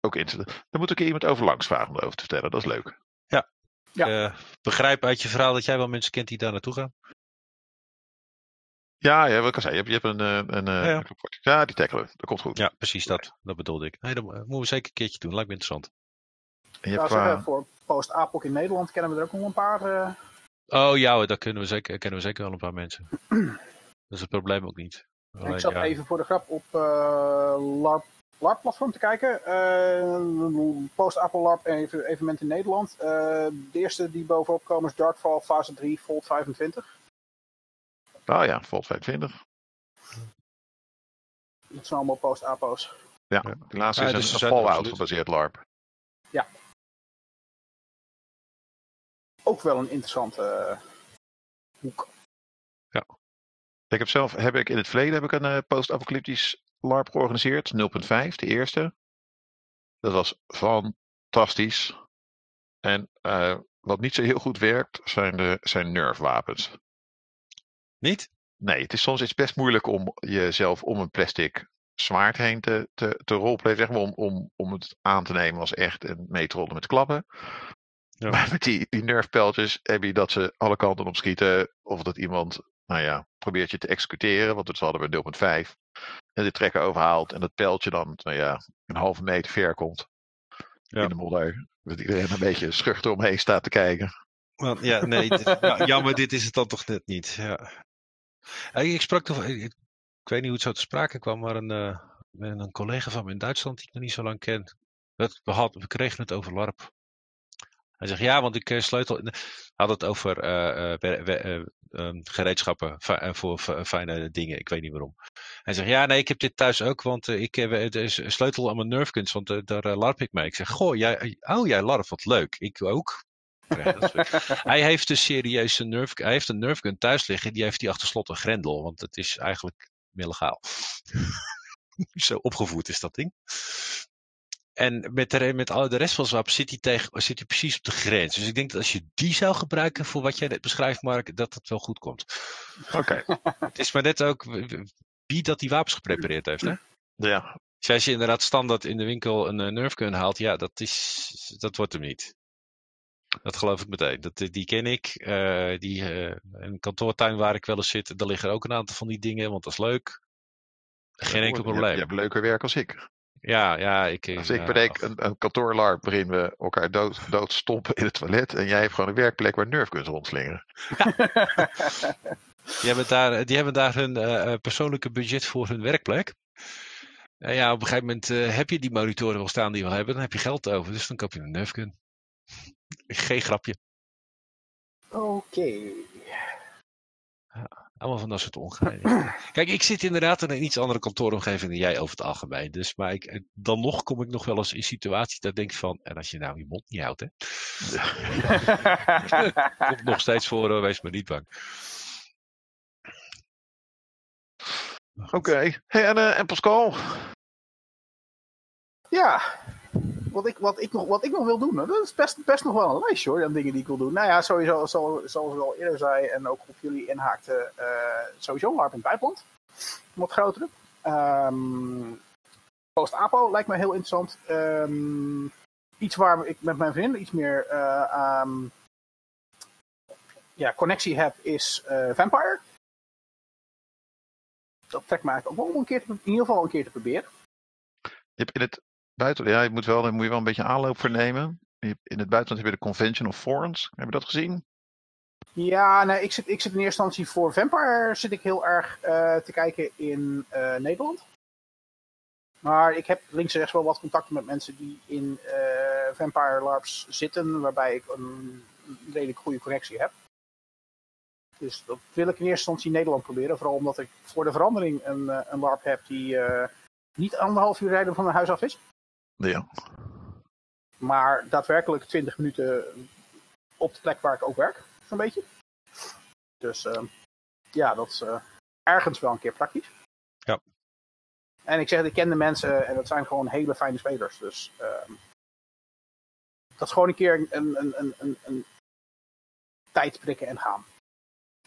Ook inter- Daar moet ik iemand over langs vragen om erover te vertellen, dat is leuk. Ja. Eh, begrijp uit je verhaal dat jij wel mensen kent die daar naartoe gaan. Ja, ja wat ik al zei, je hebt, je hebt een, eh, een, eh, Ja, ja. een club Vortex. ja, die tackelen, dat komt goed. Ja, precies dat. Dat bedoelde ik. Nee, dat mo- moeten we zeker een keertje doen. Lijkt me interessant. En je Ik hebt zou qua- zeggen, voor post-APOC in Nederland kennen we er ook nog een paar. eh, Oh ja, daar kunnen we zeker, kennen we zeker wel een paar mensen. *clears throat* Dat is het probleem ook niet. Alleen, ik zat ja, even voor de grap op eh LARP, LARP-platform te kijken. Eh Post-APO LARP even- evenement in Nederland. Eh, de eerste die bovenop komen is Darkfall fase 3, Volt 25. Oh ja, Volt 25. Dat zijn allemaal post-APO's. Ja, Ja. die laatste Ja, is dus een, Fallout gebaseerd LARP. Ook wel een interessante eh, hoek. Ik heb zelf heb ik in het verleden heb ik een post-apocalyptisch LARP georganiseerd. 0.5, de eerste. Dat was fantastisch. En eh, wat niet zo heel goed werkt, zijn, de, zijn nerfwapens. Niet? Nee, het is soms is best moeilijk om jezelf om een plastic zwaard heen te, te, te roleplayen, zeg maar, om, om, om het aan te nemen als echt en mee te rollen met klappen. Ja. Maar met die, die nerfpijltjes heb je dat ze alle kanten op schieten. Of dat iemand, nou ja, probeert je te executeren. Want dat hadden we 0.5. En de trekker overhaalt. En dat pijltje dan, nou ja, een halve meter ver komt. Ja. In de modder. Dat iedereen een beetje schuchter omheen staat te kijken. Want, ja, nee, jammer, dit is het dan toch net niet. Ja. Ik sprak toch, ik, weet niet hoe het zo te sprake kwam, maar een, eh, een collega van me in Duitsland die ik nog niet zo lang ken. Dat, we, had, we kregen het over LARP. Hij zegt ja, want ik eh, sleutel. Hij had het over ehm, gereedschappen voor fi- fijne dingen. Ik weet niet waarom. Hij zegt ja, nee, ik heb dit thuis ook, want ik heb een sleutel aan mijn nerfguns, want daar larp ik mee. Ik zeg, goh, jij, oh, jij larp, wat leuk. Ik ook. *laughs* Hij heeft een serieuze nerf, hij heeft een nerfgun thuis liggen, die heeft hij achter slot en grendel, want het is eigenlijk illegaal. *laughs* Zo opgevoed is dat ding. En met de, met alle de rest van wapen zit hij, tegen, zit hij precies op de grens. Dus ik denk dat als je die zou gebruiken voor wat jij net beschrijft, Mark, dat het wel goed komt. Oké. *laughs* Het is maar net ook wie dat die wapens geprepareerd heeft. Hè? Ja, Dus als je inderdaad standaard in de winkel een uh, nerfgun haalt, ja, dat, is, dat wordt hem niet. Dat geloof ik meteen. Dat, die ken ik. Uh, die, uh, een kantoortuin waar ik wel eens zit, daar liggen ook een aantal van die dingen, want dat is leuk. Geen enkel probleem. Je hebt leuker werk als ik. Ja, ja, ik. Als ik bedenk een, een kantoorlarp waarin we elkaar dood, dood stoppen in het toilet en jij hebt gewoon een werkplek waar nerfguns rondslingeren. die, hebben daar, die hebben daar hun uh, persoonlijke budget voor hun werkplek. En ja, op een gegeven moment uh, heb je die monitoren wel staan die we hebben, dan heb je geld over, dus dan koop je een nerfgun. Geen grapje. Oké. Okay. Ja, allemaal van dat soort ongeheim. *clears throat* Kijk, ik zit inderdaad in een iets andere kantooromgeving dan jij over het algemeen. Dus, maar ik, eh, dan nog kom ik nog wel eens in situaties dat denk ik van, en als je nou je mond niet houdt, hè. *laughs* Komt nog steeds voor, wees maar niet bang. Oké. Okay. Hey, en, uh, en Pascal? Ja, wat ik, wat, ik nog, wat ik nog wil doen, dat is best, best nog wel een lijstje hoor, aan dingen die ik wil doen. Nou ja, sowieso, zo, zoals ik al eerder zei en ook op jullie inhaakte, uh, sowieso LARP in het buitenland. Wat grotere. Um, Post-APO lijkt me heel interessant. Um, iets waar ik met mijn vrienden iets meer um, ja, connectie heb is eh, Vampire. Dat trekt me eigenlijk ook wel om een keer in ieder geval een keer te proberen. Je hebt in het buitenland, ja, je moet wel, daar moet je wel een beetje aanloop voor nemen. Je hebt- In het buitenland heb je de Convention of Thorns. Heb je dat gezien? Ja, nee, ik zit, ik zit in eerste instantie voor Vampire zit ik heel erg eh, te kijken in eh, Nederland. Maar ik heb links en rechts wel wat contacten met mensen die in eh, Vampire LARPs zitten, waarbij ik een redelijk goede connectie heb. Dus dat wil ik in eerste instantie in Nederland proberen. Vooral omdat ik voor de verandering een, een LARP heb die niet anderhalf uur rijden van mijn huis af is. Ja. Maar daadwerkelijk 20 minuten op de plek waar ik ook werk, zo'n beetje. Dus eh, ja, dat is eh, ergens wel een keer praktisch. Ja. En ik zeg, ik ken de mensen en dat zijn gewoon hele fijne spelers. Dus ehm, dat is gewoon een keer een, een, een, een, een tijd prikken en gaan.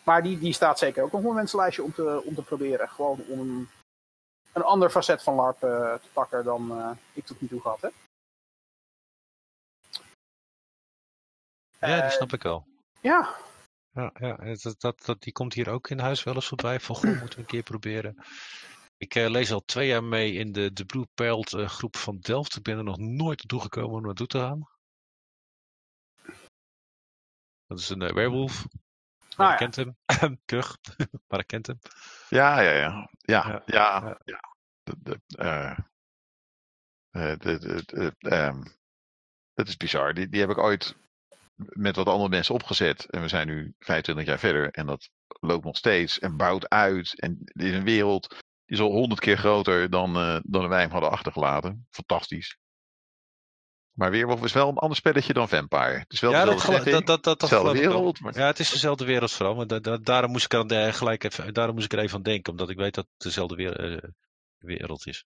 Maar die, die staat zeker ook nog op mijn wensenlijstje om te, om te proberen. Gewoon om een, ander facet van LARP eh, te pakken dan eh, ik tot nu toe gehad heb. Ja, die Eh, snap ik wel. Ja, Ja, ja dat, dat, dat, die komt hier ook in huis wel eens voorbij. Van, goh, moeten we een keer proberen. Ik lees al twee jaar mee in de, de Blue Pelt groep van Delft. Ik ben er nog nooit naartoe gekomen om naartoe te gaan. Dat is een eh, werewolf. Maar Ah, ik ja. kent hem. *laughs* Kug. *laughs* maar ik kent hem. Ja, ja, ja. Ja, Ja, ja. De, de, eh, eh, de, de, de, ehm, dat is bizar. Die, die heb ik ooit met wat andere mensen opgezet. En we zijn nu 25 jaar verder. En dat loopt nog steeds en bouwt uit. En dit is een wereld die is al honderd keer groter dan, eh, dan wij hem hadden achtergelaten. Fantastisch. Maar Weerwolf is wel een ander spelletje dan Vampire. Het is wel Ja, dat, dat, dat, dat, dezelfde wereld. Maar... Ja, het is dezelfde wereld vooral. Maar da- da- daarom moest ik er gelijk even, daarom moest ik er even aan denken. Omdat ik weet dat het dezelfde weer- eh, wereld is.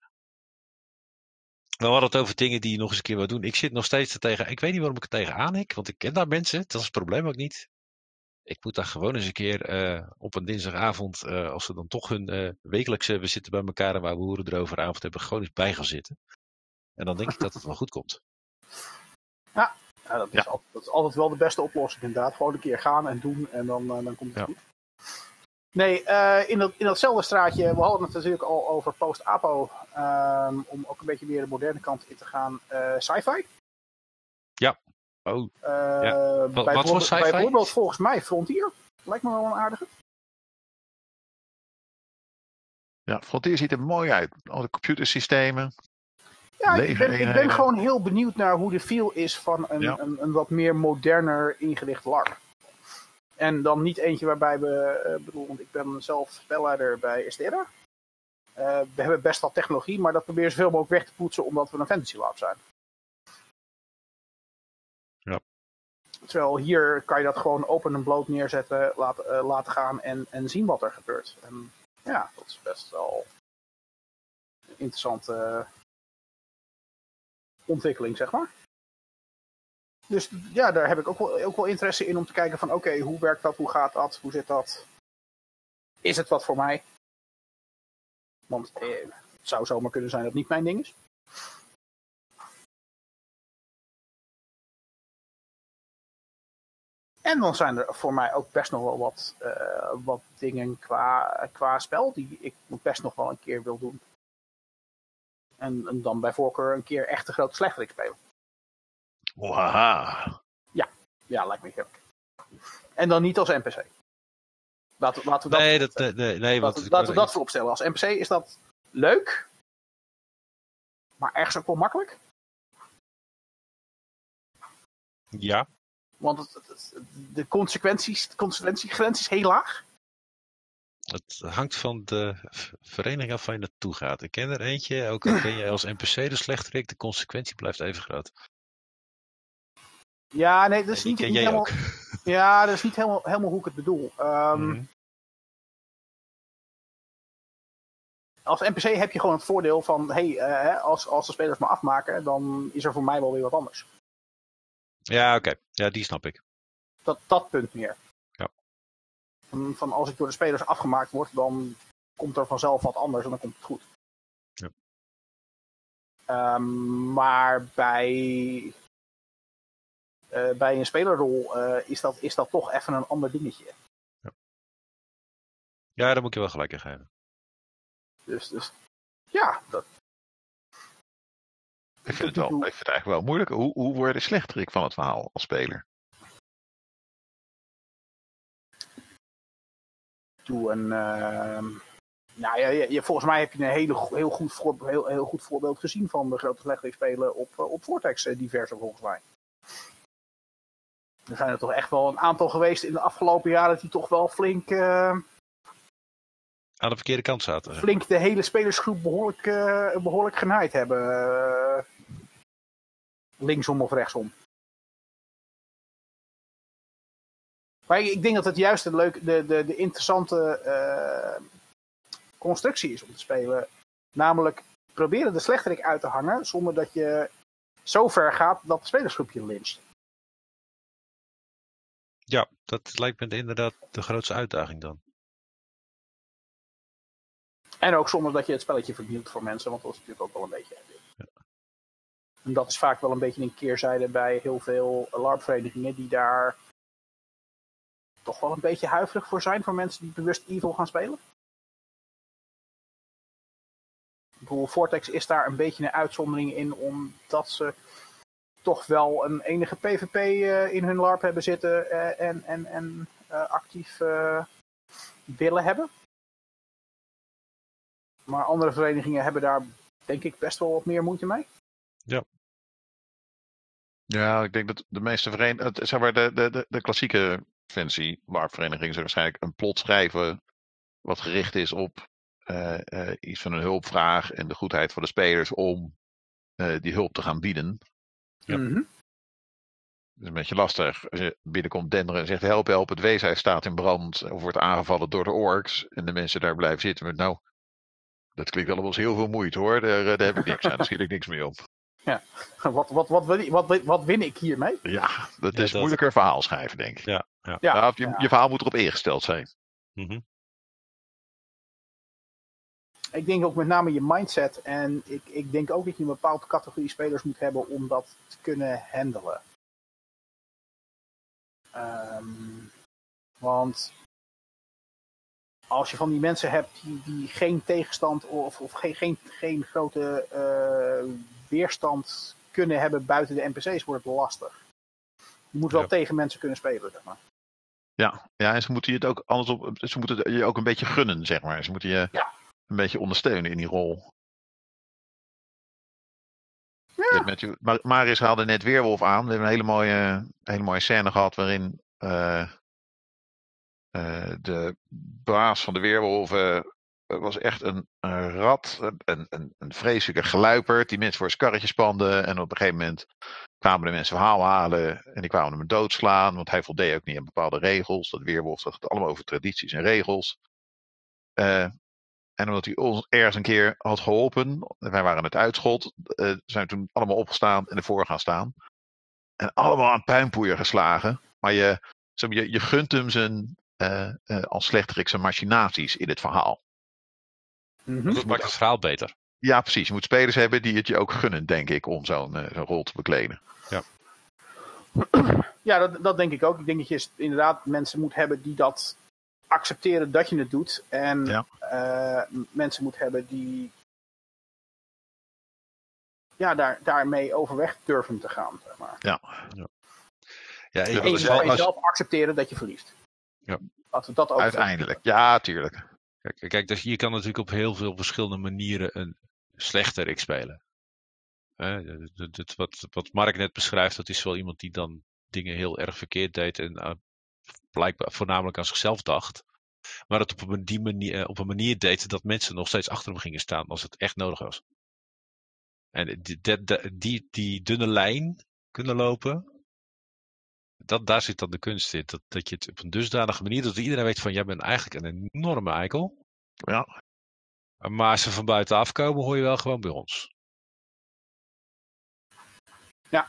We hadden het over dingen die je nog eens een keer wil doen. Ik zit nog steeds er tegen. Ik weet niet waarom ik er tegenaan hik. Want ik ken daar mensen. Dat is het probleem ook niet. Ik moet daar gewoon eens een keer eh, op een dinsdagavond. eh, als ze dan toch hun wekelijkse. We zitten bij elkaar en waar we horen erover avond hebben. Gewoon eens bij gaan zitten. En dan denk ik dat het wel goed komt. Ja, dat, is Altijd, dat is altijd wel de beste oplossing inderdaad. Gewoon een keer gaan en doen en dan, eh, dan komt het Ja. goed. Nee, eh, in, dat, in datzelfde straatje, we hadden het natuurlijk al over post-apo. ehm, om ook een beetje meer de moderne kant in te gaan. eh sci-fi. Oh, Eh, Ja. Wat- wat voor bijvoorbeeld- sci-fi? Bijvoorbeeld volgens mij Frontier. Lijkt me wel een aardige. Ja, Frontier ziet er mooi uit. Al de computersystemen. Ja, ik ben, ik ben gewoon heel benieuwd naar hoe de feel is van een, Ja. een, een wat meer moderner ingericht LARP. En dan niet eentje waarbij we, eh bedoel, want ik ben zelf spelleider bij Estera. Eh, we hebben best wel technologie, maar dat proberen zoveel mogelijk weg te poetsen omdat we een fantasy LARP zijn. Ja. Terwijl hier kan je dat gewoon open en bloot neerzetten, laten, eh, laten gaan en, en zien wat er gebeurt. En ja, dat is best wel eh, ontwikkeling, zeg maar. Dus ja, daar heb ik ook wel, ook wel interesse in om te kijken van oké, hoe werkt dat, hoe gaat dat, hoe zit dat? Is het wat voor mij? Want eh, het zou zomaar kunnen zijn dat het niet mijn ding is. En dan zijn er voor mij ook best nog wel wat, eh, wat dingen qua, qua spel die ik best nog wel een keer wil doen. En, en dan bij voorkeur een keer echt de grote slechterik spelen. Waha. Ja, lijkt me heerlijk. En dan niet als NPC. Laten, we- laten we dat, nee, dat, nee, nee, laten, we- laten we dat voorop stellen. Als NPC is dat leuk, maar ergens ook wel makkelijk. Ja, Want het, het- het- de consequenties, de consequentiegrens is heel laag. Het hangt van de vereniging af waar je naartoe gaat. Ik ken er eentje, ook al ben je als *clears throat* NPC de slechterik, de consequentie blijft even groot. Ja, nee, dat is niet, helemaal, *laughs* ja, dat is niet helemaal, helemaal hoe ik het bedoel. Ehm, Mhm. Als NPC heb je gewoon het voordeel van, hey, eh, als, als de spelers me afmaken, dan is er voor mij wel weer wat anders. Ja, oké. Ja, die snap ik. Dat, dat punt meer. Ja. Van, als ik door de spelers afgemaakt word, dan komt er vanzelf wat anders en dan komt het goed. Ja. Ehm, maar bij eh, bij een spelerrol eh, is, dat, is dat toch even een ander dingetje. Ja, daar moet je wel gelijk in geven. Dus, dus ja, dat, Ik vind het, wel, ik vind het eigenlijk wel moeilijk. Hoe, hoe word je de slechterik van het verhaal als speler? Een. ehm, nou ja, je, je- volgens mij heb je een hele, heel, goed voor, heel, heel goed voorbeeld gezien van de grote spelen op, eh, op Vortex eh, diverse volgens mij. Er zijn er toch echt wel een aantal geweest in de afgelopen jaren die toch wel flink, eh, Aan de verkeerde kant zaten. flink de hele spelersgroep behoorlijk, eh, behoorlijk genaaid hebben. linksom of rechtsom. Maar ik denk dat het juist de, leuke, de, de, de interessante eh, constructie is om te spelen. Namelijk proberen de slechterik uit te hangen zonder dat je zo ver gaat dat de spelersgroep je lyncht. Ja, dat lijkt me inderdaad de grootste uitdaging dan. En ook zonder dat je het spelletje vernielt voor mensen, want dat is natuurlijk ook wel een beetje. En dat is vaak wel een beetje een keerzijde bij heel veel LARP-verenigingen die daar toch wel een beetje huiverig voor zijn voor mensen die bewust evil gaan spelen. Ik bedoel, Vortex is daar een beetje een uitzondering in, omdat ze toch wel een enige PvP eh, in hun LARP hebben zitten eh, en, en, en eh, actief willen hebben. Maar andere verenigingen hebben daar denk ik best wel wat meer moeite mee. Ja, ik denk dat de meeste verenigingen, zeg maar, de, de, de, de klassieke fancy LARP-verenigingen zullen waarschijnlijk een plot schrijven wat gericht is op eh, eh, iets van een hulpvraag en de goedheid van de spelers om eh, die hulp te gaan bieden. Ja. Mhm. Dat is een beetje lastig. Als je binnenkomt denderen en zegt help, help, het weeshuis staat in brand of wordt aangevallen door de orks en de mensen daar blijven zitten met nou, dat klinkt allemaal als heel veel moeite hoor, daar, eh, daar heb ik niks aan, daar schiet ik niks mee op. *laughs* Wat, wat, wat, win- wat, wat win ik hiermee? Ja, dat Ja, is dat- moeilijker verhaal schrijven denk ik. Ja, ja. Ja, Ja, of je, ja. je verhaal moet erop ingesteld zijn. Mhm. Ik denk ook met name je mindset. En ik, ik denk ook dat je een bepaalde categorie spelers moet hebben om dat te kunnen handelen. Ehm, want als je van die mensen hebt die, die geen tegenstand of, of geen, geen, geen grote eh, weerstand kunnen hebben buiten de NPC's, wordt het lastig. Je moet wel Ja. tegen mensen kunnen spelen, zeg maar. Ja, ja en ze moeten je het ook andersom, ze moeten je ook een beetje gunnen, zeg maar. Ze moeten je Ja. een beetje ondersteunen in die rol. Ja. Mar- Maris haalde net Weerwolf aan. We hebben een hele mooie, hele mooie scène gehad waarin eh, eh, de baas van de Weerwolven was echt een, rat, een, een, een vreselijke geluiperd die mensen voor zijn karretje spande. En op een gegeven moment kwamen de mensen verhaal halen en die kwamen hem doodslaan, want hij voldeed ook niet aan bepaalde regels. Dat Weerwolf dat gaat allemaal over tradities en regels. Eh, en omdat hij ons ergens een keer had geholpen, wij waren het uitschot, eh, zijn toen allemaal opgestaan en ervoor gaan staan. En allemaal aan puinpoeier geslagen. Maar je, je, je gunt hem zijn, eh, als slechterik zijn machinaties in het verhaal. Mhm. Dat maakt het verhaal beter. Ja, precies. Je moet spelers hebben die het je ook gunnen, denk ik, om zo'n eh, zo'n rol te bekleden. Ja, dat, dat denk ik ook. Ik denk dat je inderdaad mensen moet hebben die dat accepteren dat je het doet. En Ja. eh, mensen moet hebben die ja, daar, daarmee overweg durven te gaan. Zeg maar. Ja. Ja, Ja, En je moet als- jezelf accepteren dat je verliest. Ja. Dat ook Uiteindelijk. Ja, tuurlijk. Kijk, kijk dus je kan natuurlijk op heel veel verschillende manieren een slechterik spelen. Dat- dat- dat- wat, wat Mark net beschrijft, dat is wel iemand die dan dingen heel erg verkeerd deed en eh, blijkbaar voornamelijk aan zichzelf dacht. Maar het op een, die manier, eh, op een manier deed dat mensen nog steeds achter hem gingen staan als het echt nodig was. En die, die dunne lijn kunnen lopen, dat, daar zit dan de kunst in. Dat, dat je het op een dusdanige manier dat iedereen weet van jij bent eigenlijk een enorme eikel. Ja. Maar als ze van buitenaf komen, hoor je wel gewoon bij ons. Ja.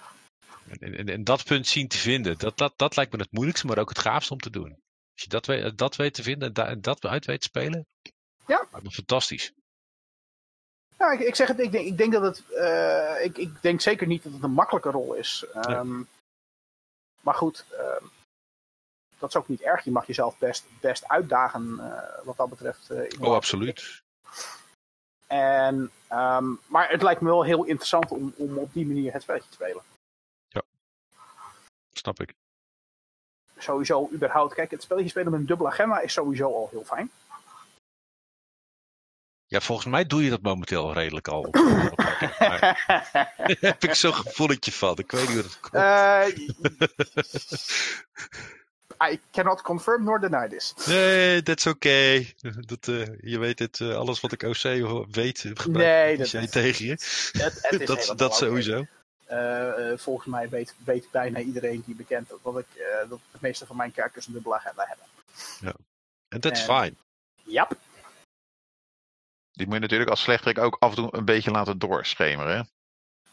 En, en, en dat punt zien te vinden, dat, dat, dat lijkt me het moeilijkste, maar ook het gaafste om te doen. Als je dat weet, dat weet te vinden en da- en dat uit weet te spelen, Ja. lijkt me fantastisch. Ja, ik, ik zeg het, ik denk, ik denk dat het, eh, ik, ik denk zeker niet dat het een makkelijke rol is. Ehm, Maar goed, ehm, dat is ook niet erg. Je mag jezelf best, best uitdagen eh, wat dat betreft. eh, Oh, absoluut. En, ehm, maar het lijkt me wel heel interessant om, om op die manier het spelletje te spelen. Snap ik. Sowieso überhaupt, kijk, het spelletje spelen met een dubbele agenda is sowieso al heel fijn. Ja, volgens mij doe je dat momenteel redelijk al. Op, op plekken. Maar daar heb ik zo'n gevoeletje van. Ik weet niet hoe dat komt. Eh, *laughs* I cannot confirm nor deny this. Nee, is oké. Dat, eh, je weet het, eh, alles wat ik OC weet, gebruik Nee, ik dat is- tegen je. Het, het is *laughs* Dat, dat sowieso. Volgens mij weet, weet bijna iedereen die bekend dat, dat ik dat de meeste van mijn characters een dubbele agenda hebben. En dat is En- fijn. Ja, Die moet je natuurlijk als slechterik ook af en toe een beetje laten doorschemeren. Hè?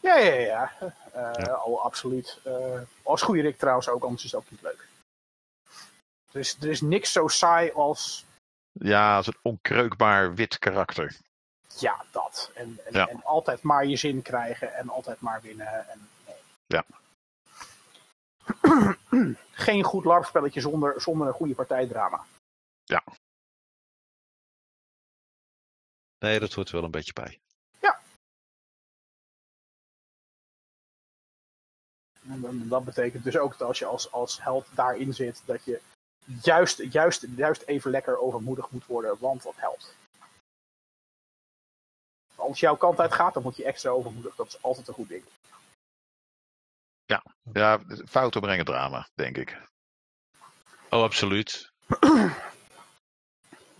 ja, ja, ja. Eh, Ja. Oh, absoluut. Eh, als goede Rick trouwens ook, anders is het ook niet leuk. Er is, er is niks zo saai als Ja, als een onkreukbaar wit karakter. ja, dat. En, en, Ja. en altijd maar je zin krijgen en altijd maar winnen. En, nee. Ja. *clears throat* Geen goed LARP-spelletje zonder, zonder een goede partijdrama. Nee, dat hoort wel een beetje bij. En dan- dat betekent dus ook dat als je als, als held daarin zit, dat je juist, juist, juist even lekker overmoedig moet worden, want dat helpt. Als jouw kant uit gaat, dan moet je extra overmoedig. Dat is altijd een goed ding. Ja, fouten brengen drama, denk ik. Oh, absoluut. *clears throat*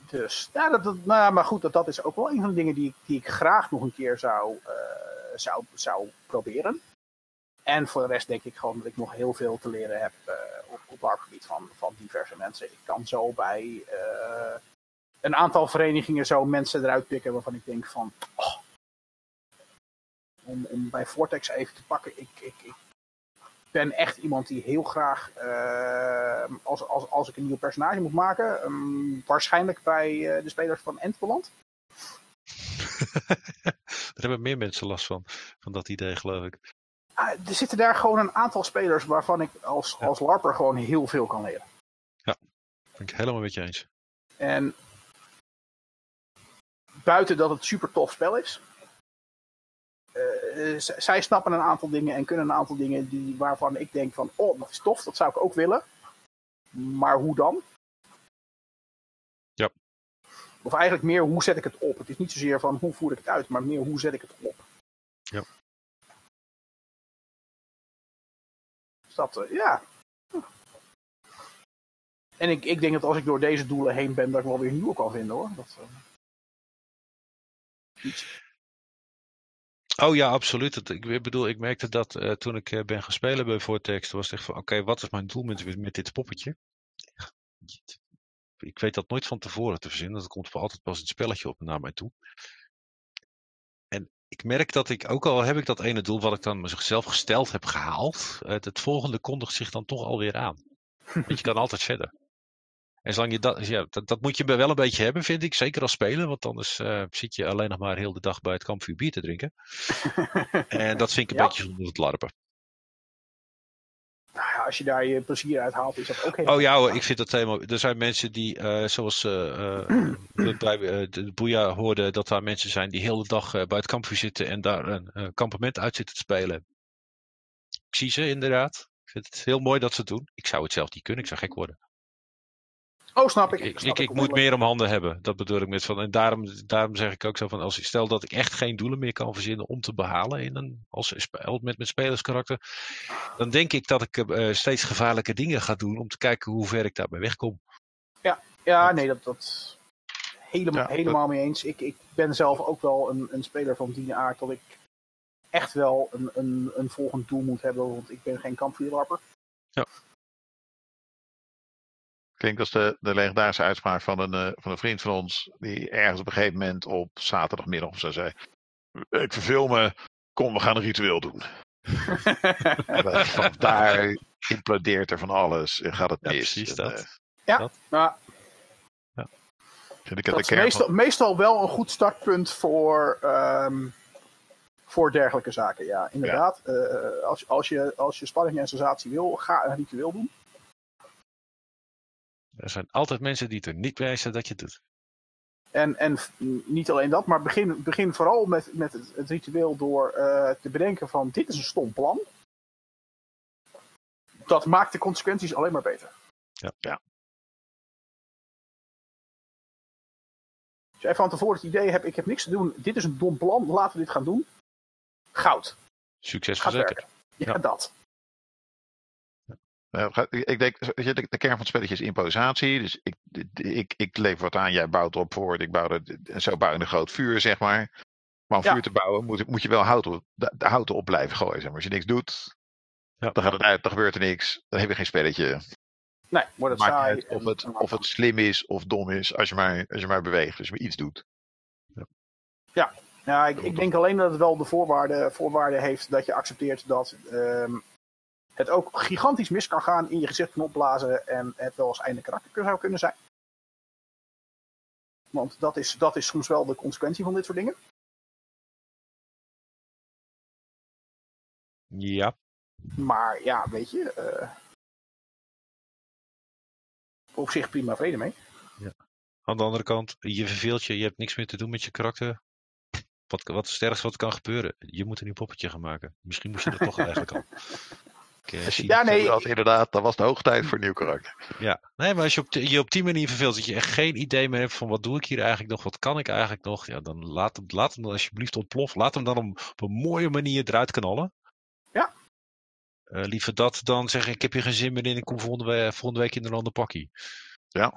Dus, ja, dat, dat- nou, ja, maar goed, dat, dat is ook wel een van de dingen die, ik- die ik graag nog een keer zou, eh, zou, zou proberen. En voor de rest denk ik gewoon dat ik nog heel veel te leren heb eh, op, op LARP-gebied van, van diverse mensen. Ik kan zo bij eh, een aantal verenigingen zo mensen eruit pikken waarvan ik denk van... oh, om, om bij Vortex even te pakken, ik, ik, ik ben echt iemand die heel graag, eh, als, als, als ik een nieuw personage moet maken, ehm, waarschijnlijk bij eh, de spelers van Entbeland. *laughs* Daar hebben meer mensen last van, van dat idee, geloof ik. Ah, er zitten daar gewoon een aantal spelers waarvan ik als, Ja. als LARPer gewoon heel veel kan leren. Ben ik helemaal met je eens. En buiten dat het super tof spel is, zij snappen een aantal dingen en kunnen een aantal dingen die, waarvan ik denk van, oh, dat is tof, dat zou ik ook willen. Maar hoe dan? Ja. Of eigenlijk meer, hoe zet ik het op? Het is niet zozeer van, hoe voer ik het uit, maar meer, hoe zet ik het op? Ja. Dus dat, eh, ja. En ik, ik denk dat als ik door deze doelen heen ben, dat ik wel weer nieuwe kan vinden hoor. Dat, eh, iets. Oh ja, absoluut. Ik bedoel, ik merkte dat eh, toen ik eh, ben gaan spelen bij Vortex. Was het echt van, oké, wat is mijn doel met, met dit poppetje? Ik weet dat nooit van tevoren te verzinnen. Dat komt altijd pas het spelletje op naar mij toe. En ik merk dat ik, ook al heb ik dat ene doel wat ik dan mezelf gesteld heb gehaald. Het, het volgende kondigt zich dan toch alweer aan. *laughs* Want je kan altijd verder. En zolang je dat, ja, dat, dat moet je wel een beetje hebben, vind ik. Zeker als speler, want anders eh, zit je alleen nog maar heel de dag bij het kampvuur bier te drinken. *laughs* En dat vind ik een Ja. beetje zonder het larpen. Nou ja, als je daar je plezier uit haalt, is dat ook heel Oh ja hoor, ik vind dat helemaal... Er zijn mensen die, eh, zoals we *clears throat* bij de Boeia hoorden, dat daar mensen zijn die heel de dag bij het kampvuur zitten en daar een kampement uit zitten te spelen. Ik zie ze inderdaad. Ik vind het heel mooi dat ze het doen. Ik zou het zelf niet kunnen, ik zou gek worden. Oh, snap ik. Ik, ik, snap ik moet meer om handen hebben. Dat bedoel ik met van. En daarom, daarom zeg ik ook zo van. Als, stel dat ik echt geen doelen meer kan verzinnen om te behalen in een, als spel met mijn spelerskarakter. Dan denk ik dat ik eh, steeds gevaarlijke dingen ga doen om te kijken hoe ver ik daarbij wegkom. Ja, nee, dat, dat helemaal, Ja, helemaal mee eens. Ik, ik ben zelf ook wel een, een speler van die aard dat ik echt wel een, een, een volgend doel moet hebben, want ik ben geen kampvuurlarper. Klinkt als de, de legendarische uitspraak van een, eh, van een vriend van ons. Die ergens op een gegeven moment op zaterdagmiddag of zo zei. Ik verveel me. Kom, we gaan een ritueel doen. *laughs* En Van daar implodeert er van alles en gaat het Ja, mis. precies En, dat. eh, Maar vind ik het dat de is kern meestal, van, meestal wel een goed startpunt voor, ehm, Voor dergelijke zaken, ja, inderdaad. Eh, als, als, je, als je spanning en sensatie wil, ga een ritueel doen. Er zijn altijd mensen die het er niet bij zijn dat je het doet. En, en niet alleen dat, maar begin, begin vooral met, met het, het ritueel door eh, te bedenken van dit is een stom plan. Dat maakt de consequenties alleen maar beter. Ja. Ja. Als jij van tevoren het idee hebt, ik heb niks te doen, dit is een dom plan, laten we dit gaan doen. Goud. Succes verzekerd. Ja. dat. Ga- Ik denk, de, kern van het spelletje is improvisatie. Dus ik, ik, ik lever wat aan, jij bouwt erop voor. Ik bouw er, zo bouw je een groot vuur, zeg maar. Maar om Ja. vuur te bouwen moet, moet je wel hout op, de, houten op blijven gooien. Zeg maar. Als je niks doet, Ja. dan gaat het uit, dan gebeurt er niks. Dan heb je geen spelletje. Nee, wordt het Maakt uit of het, en- of het slim is of dom is, als je maar, als je maar beweegt. Dus je maar iets doet. Ja, ik, ik denk alleen dat het wel de voorwaarde, voorwaarde heeft dat je accepteert dat ehm, het ook gigantisch mis kan gaan, in je gezicht kan opblazen en het wel als einde karakter zou kunnen zijn. Want dat is, dat is soms wel de consequentie van dit soort dingen. Ja, Maar ja, weet je, eh, op zich prima vrede mee. aan de andere kant, je verveelt je, je hebt niks meer te doen met je karakter. Wat, wat is het ergste wat kan gebeuren? Je moet een nieuw poppetje gaan maken. Misschien moest je dat toch *laughs* eigenlijk al. Ik, eh, zie- Ja, nee, Dat, inderdaad, dat was de hoogste tijd voor een nieuw karakter. Ja, nee, maar als je op, je op die manier verveelt, dat je echt geen idee meer hebt van wat doe ik hier eigenlijk nog, wat kan ik eigenlijk nog, ja, dan laat hem, laat hem dan alsjeblieft ontploffen. Laat hem dan op, op een mooie manier eruit knallen. Ja. Eh, liever dat dan zeggen, ik heb hier geen zin meer in, ik kom volgende, volgende week in een ander pakkie. Ja.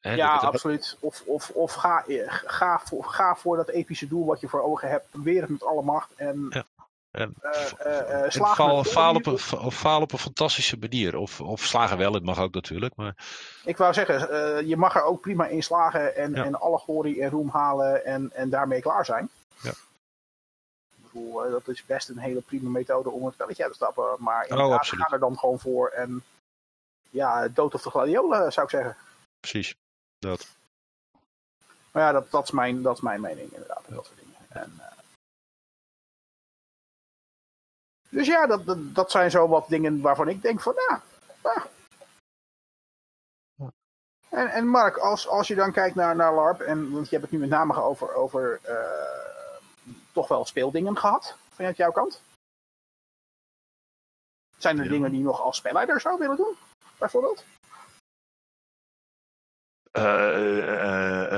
Ja, dat- absoluut. Of, of, of ga, eh, ga, voor, ga voor dat epische doel wat je voor ogen hebt. Probeer het met alle macht. En, Ja. Eh, eh, eh, faal, faal, op een, faal op een fantastische manier. Of, of slagen wel, het mag ook natuurlijk. Maar Ik wou zeggen, je mag er ook prima in slagen en, Ja. en alle glorie en roem halen en, en daarmee klaar zijn. Ja. Dat is best een hele prima methode om het spelletje uit te stappen. Maar Oh, inderdaad, absoluut. ga er dan gewoon voor. En ja, dood of de gladiolen zou ik zeggen. precies. Dat. Maar ja, dat, dat, is, mijn, dat is mijn mening inderdaad. Dat soort dingen. En, dus ja, dat, dat, dat zijn zo wat dingen waarvan ik denk van, ja. ja. En, en Mark, als, als je dan kijkt naar, naar LARP, en, want je hebt het nu met name over, over eh, toch wel speeldingen gehad, vanuit jouw kant. Zijn er Ja. dingen die je nog als spelleider zou willen doen, bijvoorbeeld? Eh, eh,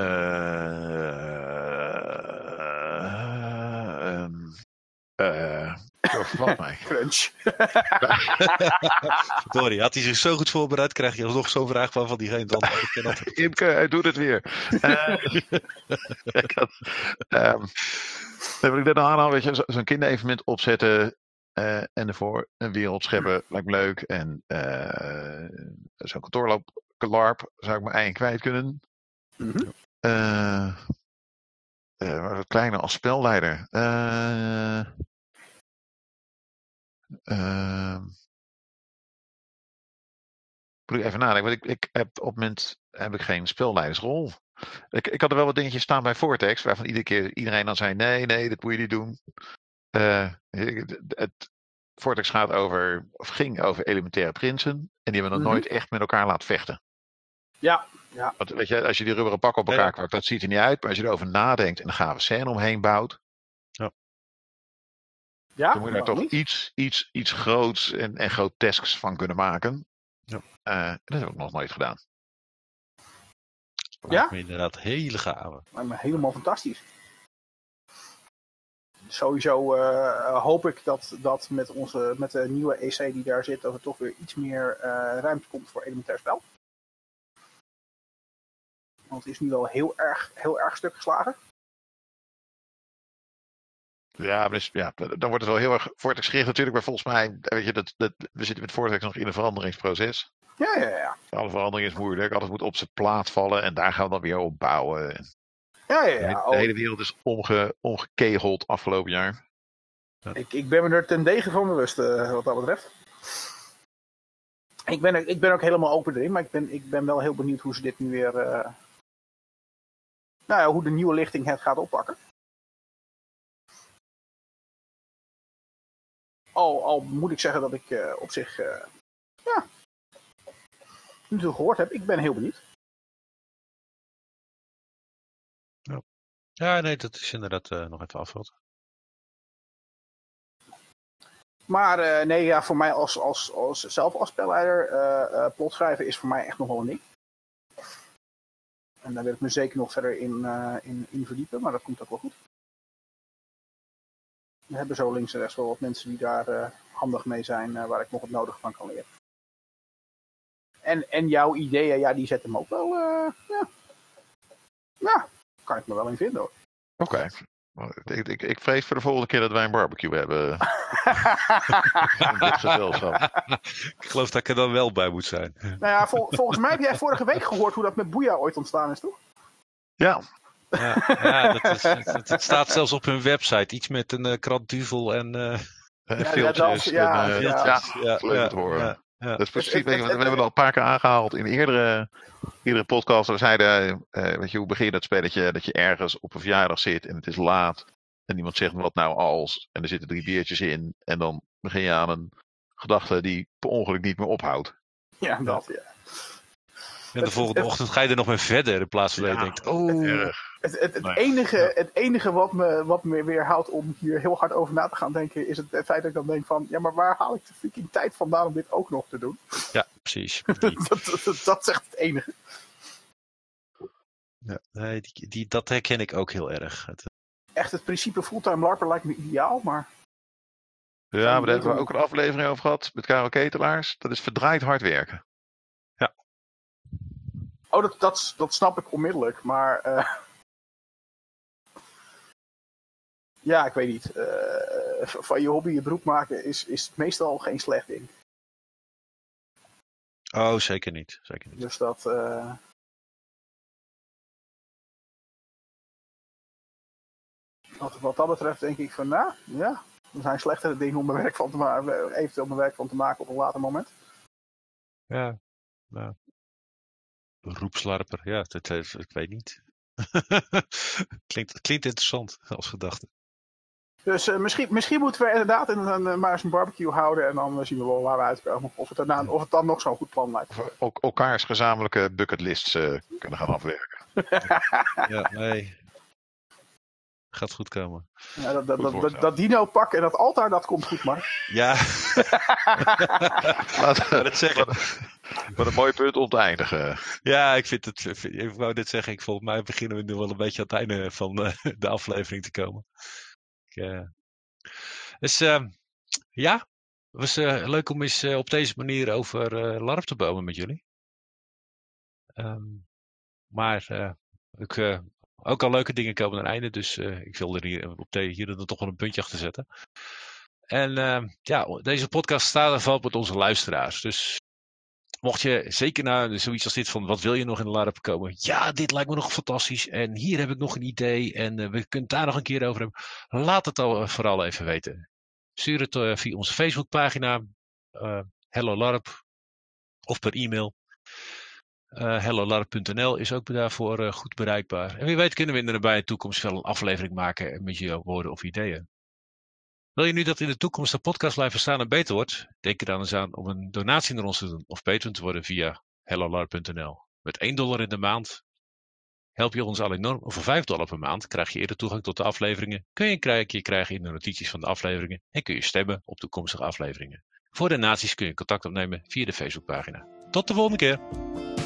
eh, Vervat mij. Crunch. *laughs* Sorry, had hij zich zo goed voorbereid, krijg je alsnog zo'n vraag van, van diegene dan. Ik ken dat. Imke, hij doet het weer. Eh, *laughs* ik had, ehm, wat ik net weet je, zo- zo'n kinderevenement opzetten eh, en ervoor een wereld scheppen, lijkt me leuk. En eh, zo'n kantoorloop, LARP, zou ik mijn eigen kwijt kunnen. Eh, eh, maar wat kleiner als spelleider. Moet ik even nadenken, want ik, ik heb op het moment heb ik geen spelleidersrol. Ik, ik had er wel wat dingetjes staan bij Vortex, waarvan iedere keer iedereen dan zei: nee, nee, dat moet je niet doen. Ik- het, het- Vortex gaat over, of ging over elementaire prinsen. En die hebben nog Mhm. nooit echt met elkaar laten vechten. Ja, ja. Want weet je, als je die rubberen pak op elkaar ja. kwakt, dat ziet er niet uit. Maar als je erover nadenkt en een gave scène omheen bouwt, Ja, dan moet je daar toch niet? iets, iets, iets groots en, en grotesks van kunnen maken. Ja. Eh, en dat heb ik nog nooit gedaan. Ja? Inderdaad hele gave. Helemaal fantastisch. Sowieso eh, hoop ik dat, dat met, onze, met de nieuwe EC die daar zit, dat er toch weer iets meer eh, ruimte komt voor elementair spel. Want het is nu wel heel erg, heel erg stuk geslagen. Ja, maar dus, ja, dan wordt het wel heel erg Vortex gericht natuurlijk. Maar volgens mij, weet je, dat, dat, we zitten met Vortex nog in een veranderingsproces. Ja, ja, ja. Alle verandering is moeilijk. Alles moet op zijn plaat vallen. En daar gaan we dan weer op bouwen. En Ja, ja, de, ja. hele- Oh, de hele wereld is omge, omgekegeld afgelopen jaar. ik, ik ben me er ten degen van bewust eh, wat dat betreft. Ik ben, er- ik ben ook helemaal open erin, maar ik ben, ik ben wel heel benieuwd hoe ze dit nu weer. eh, nou ja, hoe de nieuwe lichting het gaat oppakken. Al, al moet ik zeggen dat ik uh, op zich, uh, ja, nu gehoord heb. Ik ben heel benieuwd. Ja, ja nee, dat is inderdaad uh, nog even afwachten. Maar nee, ja, voor mij als, als, als zelf als spelleider, plot schrijven is voor mij echt nog wel een ding. En daar wil ik me zeker nog verder in, in, in verdiepen, maar dat komt ook wel goed. We hebben zo links en rechts wel wat mensen die daar uh, handig mee zijn, uh, waar ik nog het nodige van kan leren. En, en jouw ideeën, ja, die zetten me ook wel, uh, ja. ja, kan ik me wel in vinden hoor. Oké. Okay. Ik, ik, ik, vrees voor de volgende keer dat wij een barbecue hebben. *laughs* ik geloof dat ik er dan wel bij moet zijn. Nou ja, vol, volgens mij heb jij vorige week gehoord hoe dat met Boeia ooit ontstaan is, toch? Ja, ja, ja dat, is, het staat zelfs op hun website. Iets met een uh, krantduvel en uh, ja, filters. Ja, en, uh, ja, ja, ja, ja, horen. Ja, Dat is precies, we, we hebben het al een paar keer aangehaald in eerdere, eerdere podcast. We zeiden, weet je, hoe begin je dat spelletje dat je ergens op een verjaardag zit en het is laat. En iemand zegt, wat nou als? En er zitten drie biertjes in. En dan begin je aan een gedachte die per ongeluk niet meer ophoudt. Ja, dat ja. En de volgende ochtend ga je er nog mee verder in plaats van dat je denkt, oh... Het, het, het enige, het enige wat, me, wat me weerhoudt om hier heel hard over na te gaan denken, is het, feit dat ik dan denk van, ja, maar waar haal ik de fucking tijd vandaan om dit ook nog te doen? Ja, precies. *laughs* dat, dat, dat, is echt het enige. Ja, nee, die, die, dat herken ik ook heel erg. Het, echt, het principe fulltime larper lijkt me ideaal, maar... Ja, maar daar hebben we ook een aflevering over gehad met Karel Ketelaars. Dat is verdraaid hard werken. Ja. Oh, dat, dat, dat snap ik onmiddellijk, maar... Uh... ja, ik weet niet. Uh, van je hobby je beroep maken is, is meestal geen slecht ding. Oh, zeker niet. Zeker niet. Dus dat. Uh... Wat, wat dat betreft denk ik van, nou, ja, er zijn slechtere dingen om mijn werk van te maken, eventueel mijn werk van te maken op een later moment. Ja, nou. Beroepslarper, ja, dat, ik weet niet. *laughs* klinkt, klinkt interessant als gedachte. Dus uh, misschien, misschien moeten we inderdaad in een, uh, maar eens een barbecue houden en dan zien we wel waar we uitkomen. Of het, daarna, of het dan nog zo'n goed plan lijkt. Of ook elkaars gezamenlijke bucketlists uh, kunnen gaan afwerken. *laughs* ja, nee. Gaat goed komen. Ja, dat, dat, dat, dat, dat dino pak en dat altaar, dat komt goed, maar. Ja. *laughs* Laat het zeggen. Wat een mooi punt om te eindigen. Ja, ik vind het. Ik wou dit zeggen, ik, volgens mij beginnen we nu wel een beetje aan het einde van de aflevering te komen. Dus ja, was uh, leuk om eens op deze manier over LARP te bomen met jullie. Um, maar ik, ook al leuke dingen komen aan het einde, dus ik wil er hier op hier er toch wel een puntje achter zetten. En ehm, ja, deze podcast staat en valt met onze luisteraars. Dus mocht je zeker naar zoiets als dit van wat wil je nog in de LARP komen? Ja, dit lijkt me nog fantastisch. En hier heb ik nog een idee. En uh, we kunnen het daar nog een keer over hebben. Laat het al vooral even weten. Stuur het uh, via onze Facebookpagina. Uh, Hello LARP. Of per e-mail. Uh, hellolarp.nl is ook daarvoor goed bereikbaar. En wie weet kunnen we in de nabije toekomst wel een aflevering maken met je woorden of ideeën. Wil je nu dat in de toekomst de podcast blijven staan en beter wordt? Denk er dan eens aan om een donatie naar ons te doen of patron te worden via hellolar.nl. Met 1 dollar in de maand help je ons al enorm. Voor 5 dollar per maand krijg je eerder toegang tot de afleveringen. Kun je een kijkje krijgen in de notities van de afleveringen en kun je stemmen op toekomstige afleveringen. Voor donaties kun je contact opnemen via de Facebookpagina. Tot de volgende keer!